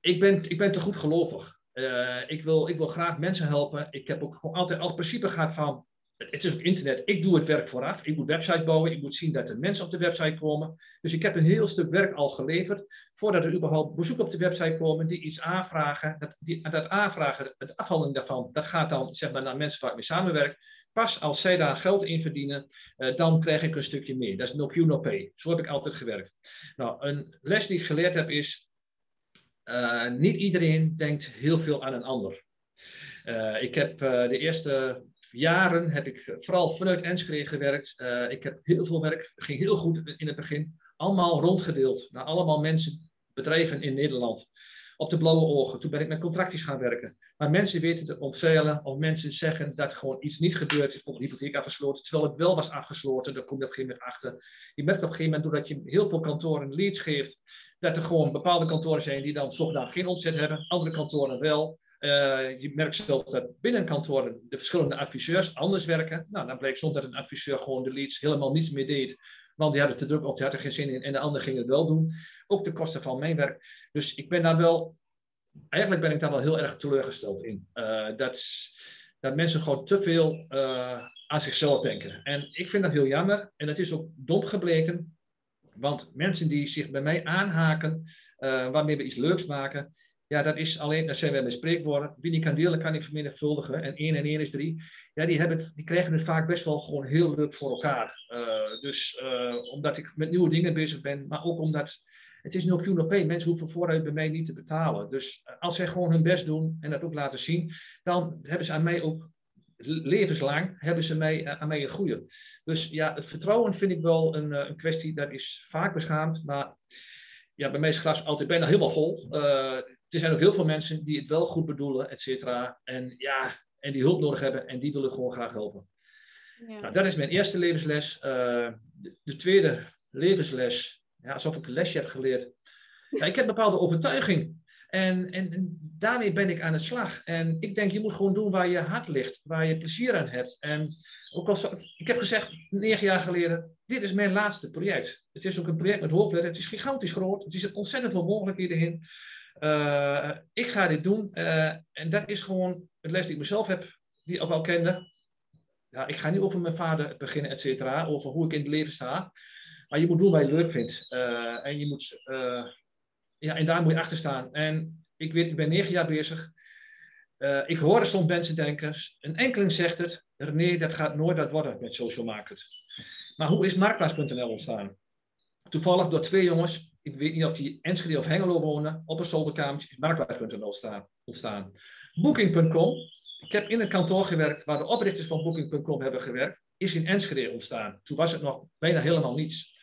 ik ben, ik ben te goed gelovig. Uh, ik, wil, ik wil graag mensen helpen. Ik heb ook gewoon altijd als principe gehad van, het is ook internet, ik doe het werk vooraf. Ik moet website bouwen, ik moet zien dat er mensen op de website komen. Dus ik heb een heel stuk werk al geleverd, voordat er überhaupt bezoek op de website komen, die iets aanvragen. Dat, die, dat aanvragen, het afhandelen daarvan, dat gaat dan zeg maar, naar mensen waar ik mee samenwerk. Pas als zij daar geld in verdienen, uh, dan krijg ik een stukje meer. Dat is no Q, no pay. Zo heb ik altijd gewerkt. Nou, een les die ik geleerd heb is, uh, niet iedereen denkt heel veel aan een ander. Uh, ik heb de eerste jaren, heb ik vooral vanuit Enschede gewerkt. ik heb heel veel werk, ging heel goed in het begin. Allemaal rondgedeeld naar allemaal mensen, bedrijven in Nederland op de blauwe ogen. Toen ben ik met contracties gaan werken. Maar mensen weten te omzeilen of mensen zeggen dat gewoon iets niet gebeurd is. Bijvoorbeeld hypotheek afgesloten, terwijl het wel was afgesloten. Daar kom je op een gegeven moment achter. Je merkt op een gegeven moment, doordat je heel veel kantoren leads geeft, dat er gewoon bepaalde kantoren zijn die dan zogenaamd geen omzet hebben. Andere kantoren wel. Uh, je merkt zelfs dat binnen kantoren de verschillende adviseurs anders werken. Nou, dan bleek soms dat een adviseur gewoon de leads helemaal niets meer deed. Want die hadden te druk of die had er geen zin in en de ander ging het wel doen. Ook de kosten van mijn werk. Dus ik ben daar wel, eigenlijk ben ik daar wel heel erg teleurgesteld in. Uh, dat, dat mensen gewoon te veel uh, aan zichzelf denken. En ik vind dat heel jammer. En het is ook dom gebleken. Want mensen die zich bij mij aanhaken, uh, waarmee we iets leuks maken, ja, dat is alleen, dat zijn we bij spreekwoorden. Wie niet kan delen, kan niet vermenigvuldigen. En 1 en 1 is 3. Ja, die, hebben die krijgen het vaak best wel gewoon heel leuk voor elkaar. Dus omdat ik met nieuwe dingen bezig ben, maar ook omdat het is no Q Mensen hoeven vooruit bij mij niet te betalen. Dus als zij gewoon hun best doen en dat ook laten zien, dan hebben ze aan mij ook levenslang hebben ze mij, aan mij een goede. Dus ja, het vertrouwen vind ik wel een, een kwestie, dat is vaak beschaamd, maar ja, bij mij is het glas altijd bijna helemaal vol. Uh, er zijn ook heel veel mensen die het wel goed bedoelen, et cetera. En ja, en die hulp nodig hebben en die willen gewoon graag helpen. Ja. Nou, dat is mijn eerste levensles. Uh, de, de, tweede levensles, ja, alsof ik een lesje heb geleerd. Ja, ik heb een bepaalde overtuiging. En, en, daarmee ben ik aan de slag. En ik denk, je moet gewoon doen waar je hart ligt, waar je plezier aan hebt. En ook al, ik heb gezegd, negen jaar geleden, dit is mijn laatste project. Het is ook een project met hoofdletter. Het is gigantisch groot. Er zitten ontzettend veel mogelijkheden in. Uh, ik ga dit doen. Uh, en dat is gewoon het les die ik mezelf heb, die ik al kende. Ja, ik ga niet over mijn vader beginnen, et cetera. Over hoe ik in het leven sta. Maar je moet doen wat je leuk vindt. Uh, en je moet ja, en daar moet je achter staan. En ik weet, ik ben negen jaar bezig. Uh, ik hoor soms mensen denken, een enkeling zegt het, nee, dat gaat nooit wat worden met social market. Maar hoe is Marktplaats.nl ontstaan? Toevallig door twee jongens, ik weet niet of die Enschede of Hengelo wonen, op een zolderkamertje is Marktplaats.nl ontstaan. Booking.com, ik heb in een kantoor gewerkt waar de oprichters van Booking.com hebben gewerkt, is in Enschede ontstaan. Toen was het nog bijna helemaal niets.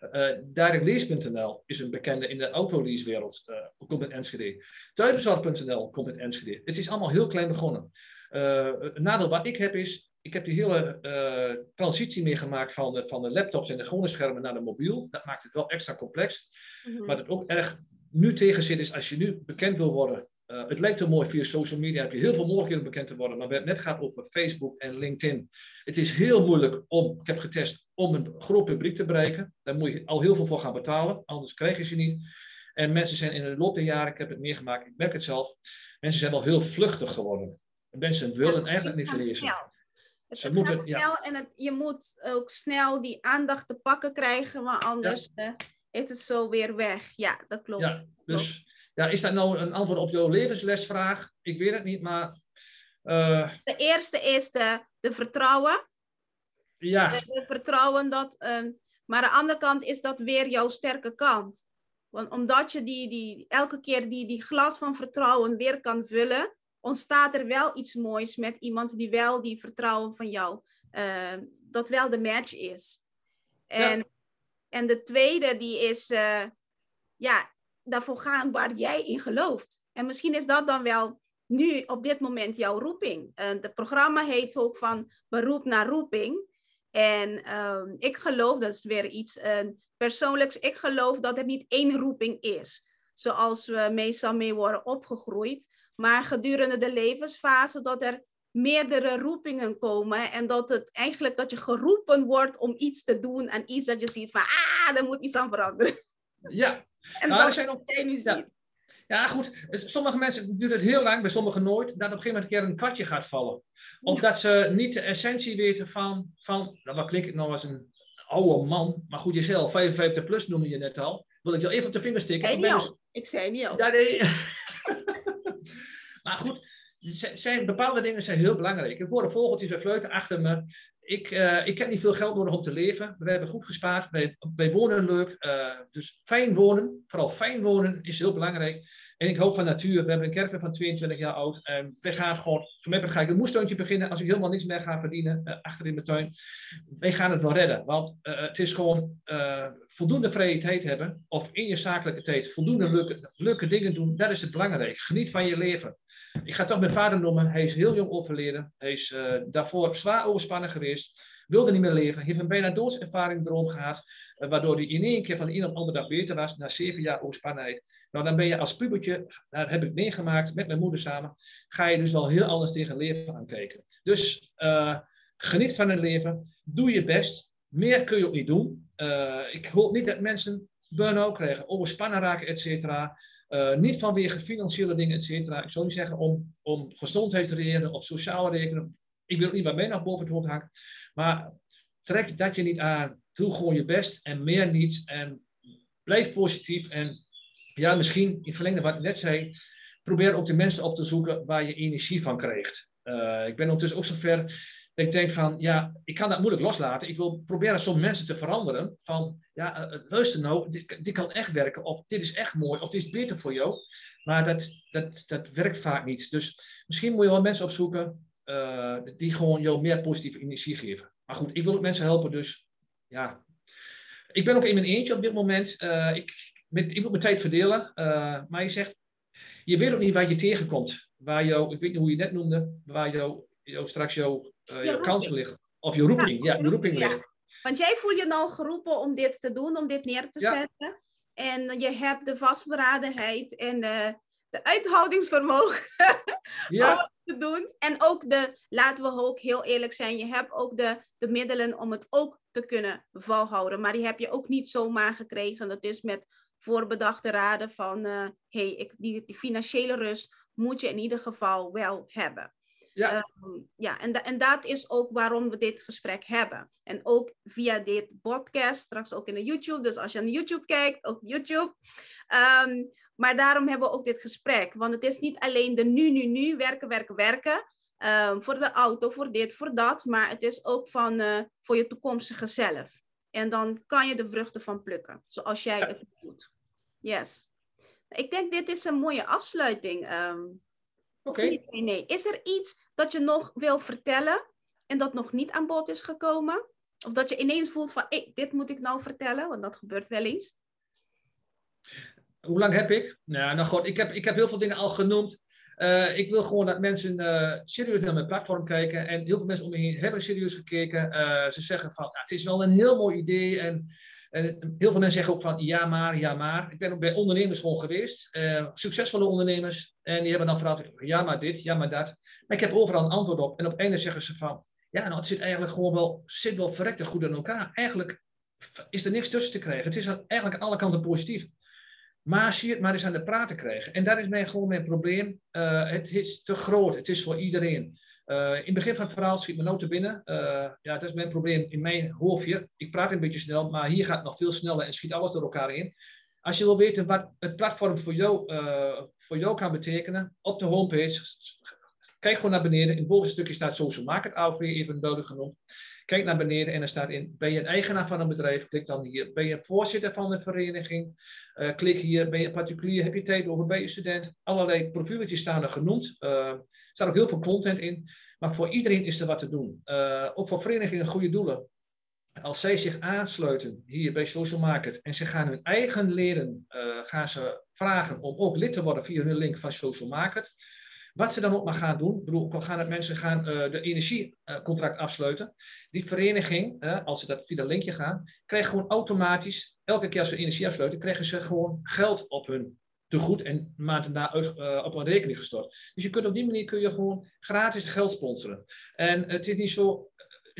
Uh, DirectLease.nl is een bekende in de autoleasewereld, uh, komt uit Enschede. Komt uit Enschede. Het is allemaal heel klein begonnen. Uh, het nadeel wat ik heb is, ik heb die hele transitie meegemaakt van de, van de laptops en de gewone schermen naar de mobiel. Dat maakt het wel extra complex. Mm -hmm. Wat het ook erg nu tegen zit is, als je nu bekend wil worden, uh, het lijkt heel mooi via social media, heb je heel veel mogelijkheden om bekend te worden. Maar het net gaat over Facebook en LinkedIn. Het is heel moeilijk om, ik heb getest, om een groot publiek te bereiken. Daar moet je al heel veel voor gaan betalen, anders krijg je ze niet. En mensen zijn in de loop der jaren, ik heb het meegemaakt, ik merk het zelf, mensen zijn wel heel vluchtig geworden. Mensen willen ja, eigenlijk niks lezen. Snel. Het, Ze het moeten, gaat snel ja. en het, je moet ook snel die aandacht te pakken krijgen, maar anders ja. uh, is het zo weer weg. Ja, dat klopt. Ja, dus ja, is dat nou een antwoord op jouw levenslesvraag? Ik weet het niet, maar... Uh... De eerste is de, de vertrouwen. Ja. De vertrouwen dat... Um, maar aan de andere kant is dat weer jouw sterke kant. Want omdat je die, die, elke keer die, die glas van vertrouwen weer kan vullen, ontstaat er wel iets moois met iemand die wel die vertrouwen van jou, uh, dat wel de match is. En, ja. en de tweede die is, uh, ja, daarvoor gaan waar jij in gelooft. En misschien is dat dan wel nu op dit moment jouw roeping. Uh, het programma heet ook van beroep naar roeping. En uh, ik geloof, dat is weer iets uh, persoonlijks, ik geloof dat er niet één roeping is. Zoals we meestal mee worden opgegroeid. Maar gedurende de levensfase dat er meerdere roepingen komen. En dat het eigenlijk dat je geroepen wordt om iets te doen. En iets dat je ziet van, ah, er moet iets aan veranderen. Ja, en nou, dat zijn ook, jij nu ja. ziet. Ja, goed. Sommige mensen duurt het heel lang, bij sommigen nooit, dat op een gegeven moment een keer een kwartje gaat vallen. Of dat ze niet de essentie weten van, van nou, wat klinkt ik nou als een oude man, maar goed, jezelf, 55 plus noemde je net al. Wil ik jou even op de vinger stikken. Ik ben dus- Ik zei niet al. Ja, nee. maar goed, zijn, bepaalde dingen zijn heel belangrijk. Ik hoor de vogeltjes bij fluiten achter me. Ik, eh, ik heb niet veel geld nodig om te leven. We hebben goed gespaard. Wij, wij wonen leuk. eh, dus fijn wonen, vooral fijn wonen, is heel belangrijk. En ik hoop van natuur. We hebben een caravan van 22 jaar oud. En wij gaan gewoon, voor mij ga ik een moestuintje beginnen. Als ik helemaal niks meer ga verdienen eh, achter in mijn tuin. Wij gaan het wel redden. Want het is gewoon voldoende vrije tijd hebben. Of in je zakelijke tijd voldoende leuke, leuke dingen doen. Dat is het belangrijk. Geniet van je leven. Ik ga toch mijn vader noemen. Hij is heel jong overleden. Hij is eh, daarvoor zwaar overspannen geweest. Wilde niet meer leven. Heeft een bijna doodservaring erom gehad. eh, waardoor hij in één keer van de een op de andere dag beter was. Na zeven jaar overspannenheid. Nou, dan ben je als pubertje, dat heb ik meegemaakt met mijn moeder samen. Ga je dus wel heel anders tegen leven aankijken. Dus eh, geniet van het leven. Doe je best. Meer kun je ook niet doen. Ik hoop niet dat mensen burn-out krijgen. Overspannen raken, et cetera. Uh, niet vanwege financiële dingen, et cetera. Ik zou niet zeggen om, om gezondheid te redenen of sociale redenen. Ik wil niet wat mij nog boven het hoofd hangt. Maar trek dat je niet aan. Doe gewoon je best en meer niet. En blijf positief. En ja, misschien in verlengde wat ik net zei, probeer ook de mensen op te zoeken waar je energie van krijgt. Uh, ik ben ondertussen ook zover ik denk van, ja, ik kan dat moeilijk loslaten. Ik wil proberen soms mensen te veranderen. Van, ja, uh, luister nou, dit, kan echt werken. Of dit is echt mooi. Of dit is beter voor jou. Maar dat, dat, dat werkt vaak niet. Dus misschien moet je wel mensen opzoeken uh, die gewoon jou meer positieve energie geven. Maar goed, ik wil ook mensen helpen. Dus ja, ik ben ook in mijn eentje op dit moment. ik, met, ik moet mijn tijd verdelen. maar je zegt, je weet ook niet waar je tegenkomt. Waar jou, ik weet niet hoe je het net noemde, waar jou, jou straks jouw, uh, jouw kans ligt. Of je roeping, ja, ja de roeping ligt. Want jij voelt je nou geroepen om dit te doen, om dit neer te zetten. En je hebt de vastberadenheid en de, de uithoudingsvermogen om het te doen. En ook de, laten we ook heel eerlijk zijn, je hebt ook de, de middelen om het ook te kunnen volhouden. Maar die heb je ook niet zomaar gekregen. Dat is met voorbedachte raden van, uh, hey, ik, die, die, financiële rust moet je in ieder geval wel hebben. Ja, um, ja en, en dat is ook waarom we dit gesprek hebben. En ook via dit podcast, straks ook in de YouTube. Dus als je aan YouTube kijkt, ook YouTube. Um, maar daarom hebben we ook dit gesprek. Want het is niet alleen de nu, nu, nu, werken, werken, werken. Um, voor de auto, voor dit, voor dat. Maar het is ook van, uh, voor je toekomstige zelf. En dan kan je de vruchten van plukken, zoals jij het doet. Yes. Ik denk dit is een mooie afsluiting. Um, Oké. Okay. Nee, is er iets dat je nog wil vertellen en dat nog niet aan bod is gekomen? Of dat je ineens voelt van, dit moet ik nou vertellen, want dat gebeurt wel eens. Hoe lang heb ik? Nou, nou goed, ik heb, ik heb heel veel dingen al genoemd. Uh, ik wil gewoon dat mensen uh, serieus naar mijn platform kijken. En heel veel mensen om me heen hebben serieus gekeken. Uh, ze zeggen van, het is wel een heel mooi idee. En, en, heel veel mensen zeggen ook van, ja maar, ja maar. Ik ben ook bij ondernemers gewoon geweest. succesvolle ondernemers. En die hebben dan vooral ja maar dit, ja maar dat. Maar ik heb overal een antwoord op. En op het einde zeggen ze van, ja nou het zit eigenlijk gewoon wel, zit wel verrekte goed in elkaar. Eigenlijk is er niks tussen te krijgen. Het is eigenlijk aan alle kanten positief. Maar zie het maar eens aan de praten krijgen. En dat is mijn, gewoon mijn probleem. Uh, het is te groot. Het is voor iedereen. Uh, in het begin van het verhaal schiet me noten binnen. Uh, ja, dat is mijn probleem in mijn hoofdje. Ik praat een beetje snel, maar hier gaat het nog veel sneller en schiet alles door elkaar in. Als je wil weten wat het platform voor jou, voor jou kan betekenen, op de homepage, kijk gewoon naar beneden. In het bovenste stukje staat Social Market AOV, even duidelijk genoemd. Kijk naar beneden en er staat in, ben je een eigenaar van een bedrijf? Klik dan hier. Ben je voorzitter van een vereniging? Uh, klik hier. Ben je particulier? Heb je tijd over? Ben je student? Allerlei profieltjes staan er genoemd. Uh, er staat ook heel veel content in. Maar voor iedereen is er wat te doen. Uh, ook voor verenigingen goede doelen. Als zij zich aansluiten hier bij Social Market en ze gaan hun eigen leden gaan ze vragen om ook lid te worden via hun link van Social Market wat ze dan ook maar gaan doen, ik bedoel, gaan het mensen gaan uh, de energiecontract afsluiten, die vereniging, uh, als ze dat via dat linkje gaan, krijgt gewoon automatisch, elke keer als ze energie afsluiten, krijgen ze gewoon geld op hun tegoed en maand daarna uh, op een rekening gestort. Dus je kunt op die manier kun je gewoon gratis geld sponsoren. En het is niet zo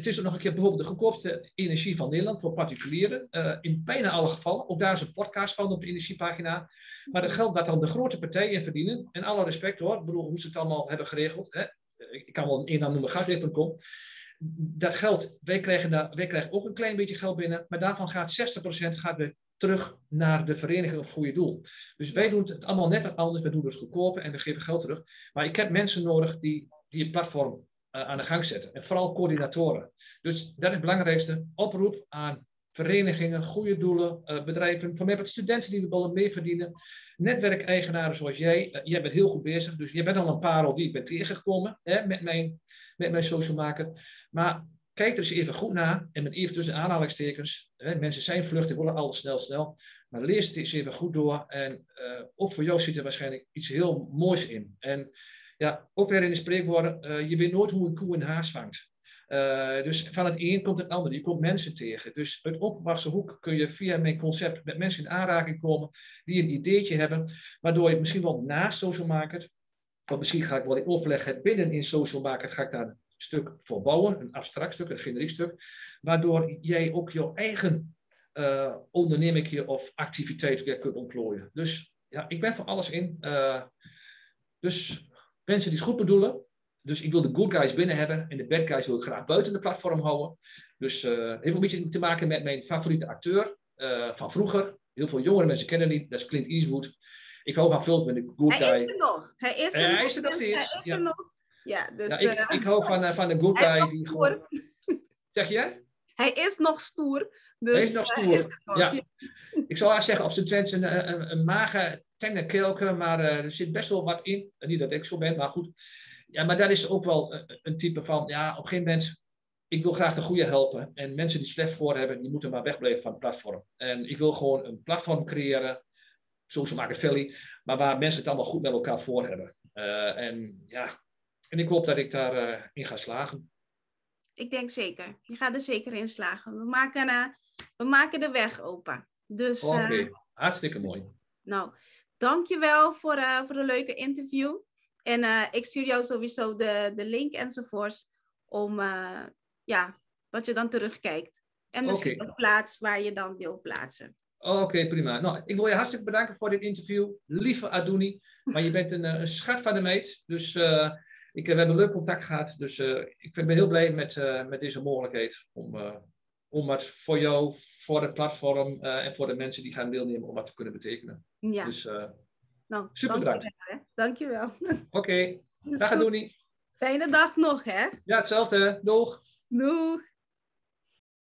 het is ook nog een keer bijvoorbeeld de goedkoopste energie van Nederland voor particulieren. Uh, in bijna alle gevallen. Ook daar is een podcast van op de energiepagina. Maar dat geld wat dan de grote partijen verdienen. En alle respect hoor. Bedoel, hoe ze het allemaal hebben geregeld. Hè? Ik kan wel een naam noemen, gasleer.com. Dat geld, wij krijgen, daar, wij krijgen ook een klein beetje geld binnen. Maar daarvan gaat 60% gaat weer terug naar de vereniging op het goede doel. Dus wij doen het allemaal net wat anders. We doen het goedkoper en we geven geld terug. Maar ik heb mensen nodig die, die een platform aan de gang zetten. En vooral coördinatoren. Dus dat is het belangrijkste. Oproep aan verenigingen, goede doelen, uh, bedrijven. Van mij hebben studenten die willen mee verdienen. Netwerkeigenaren zoals jij. Uh, jij bent heel goed bezig. Dus je bent al een parel die ik ben tegengekomen hè, met, mijn, met mijn social market. Maar kijk er eens even goed naar. En met even tussen aanhalingstekens. Hè, mensen zijn vluchtig, willen alles snel, snel. Maar lees het eens even goed door. En ook voor jou zit er waarschijnlijk iets heel moois in. En ja, ook weer in de spreekwoorden, uh, je weet nooit hoe een koe een haas vangt. Uh, dus van het een komt het ander. Je komt mensen tegen. Dus uit onverwachte hoek kun je via mijn concept met mensen in aanraking komen die een ideetje hebben, waardoor je misschien wel naast social market, of misschien ga ik wel in overleg het binnen in social market, ga ik daar een stuk voor bouwen, een abstract stuk, een generiek stuk, waardoor jij ook jouw eigen uh, onderneming of activiteit weer kunt ontplooien. Dus ja, ik ben voor alles in. Dus mensen die het goed bedoelen, dus ik wil de good guys binnen hebben en de bad guys wil ik graag buiten de platform houden. Dus uh, heeft een beetje te maken met mijn favoriete acteur uh, van vroeger. Heel veel jongere mensen kennen die, dat is Clint Eastwood. Ik hou van veel met de good guy. Hij is er nog. Hij is er, nog. Hij is er nog. Hij is ja. er nog. Ja, dus, ja, ik, ik hou van, van de good guy. Die gewoon... Zeg je? Hij is nog stoer. Dus, hij is nog stoer. Is nog. Ja. ik zou haar zeggen, op zijn trends een, een, een mager, tenge maar er zit best wel wat in. Niet dat ik zo ben, maar goed. Ja, maar dat is ook wel een type van, ja, op een gegeven moment ik wil graag de goede helpen. En mensen die slecht voor hebben, die moeten maar wegblijven van het platform. En ik wil gewoon een platform creëren, social Machiavelli, maar waar mensen het allemaal goed met elkaar voor hebben. Uh, en ja, en ik hoop dat ik daarin uh, in ga slagen. Ik denk zeker. Je gaat er zeker in slagen. We maken, uh, we maken de weg open. Dus, Oké, okay. hartstikke mooi. Nou, dankjewel voor, voor een leuke interview. En ik stuur jou sowieso de, de link enzovoorts om ja, dat je dan terugkijkt. En misschien okay. ook plaats waar je dan wil plaatsen. Oké, okay, prima. Nou, ik wil je hartstikke bedanken voor dit interview. Lieve Adouni, maar je bent een, een schat van de meid. Dus uh, ik, we hebben leuk contact gehad. Dus uh, ik ben heel blij met, uh, met deze mogelijkheid om, om wat voor jou, voor het platform en voor de mensen die gaan deelnemen, om wat te kunnen betekenen. Ja. Dus nou, super bedankt. Dankjewel. Oké, okay. dag Adouni. Fijne dag nog, hè? Ja, hetzelfde. Doeg. Doeg.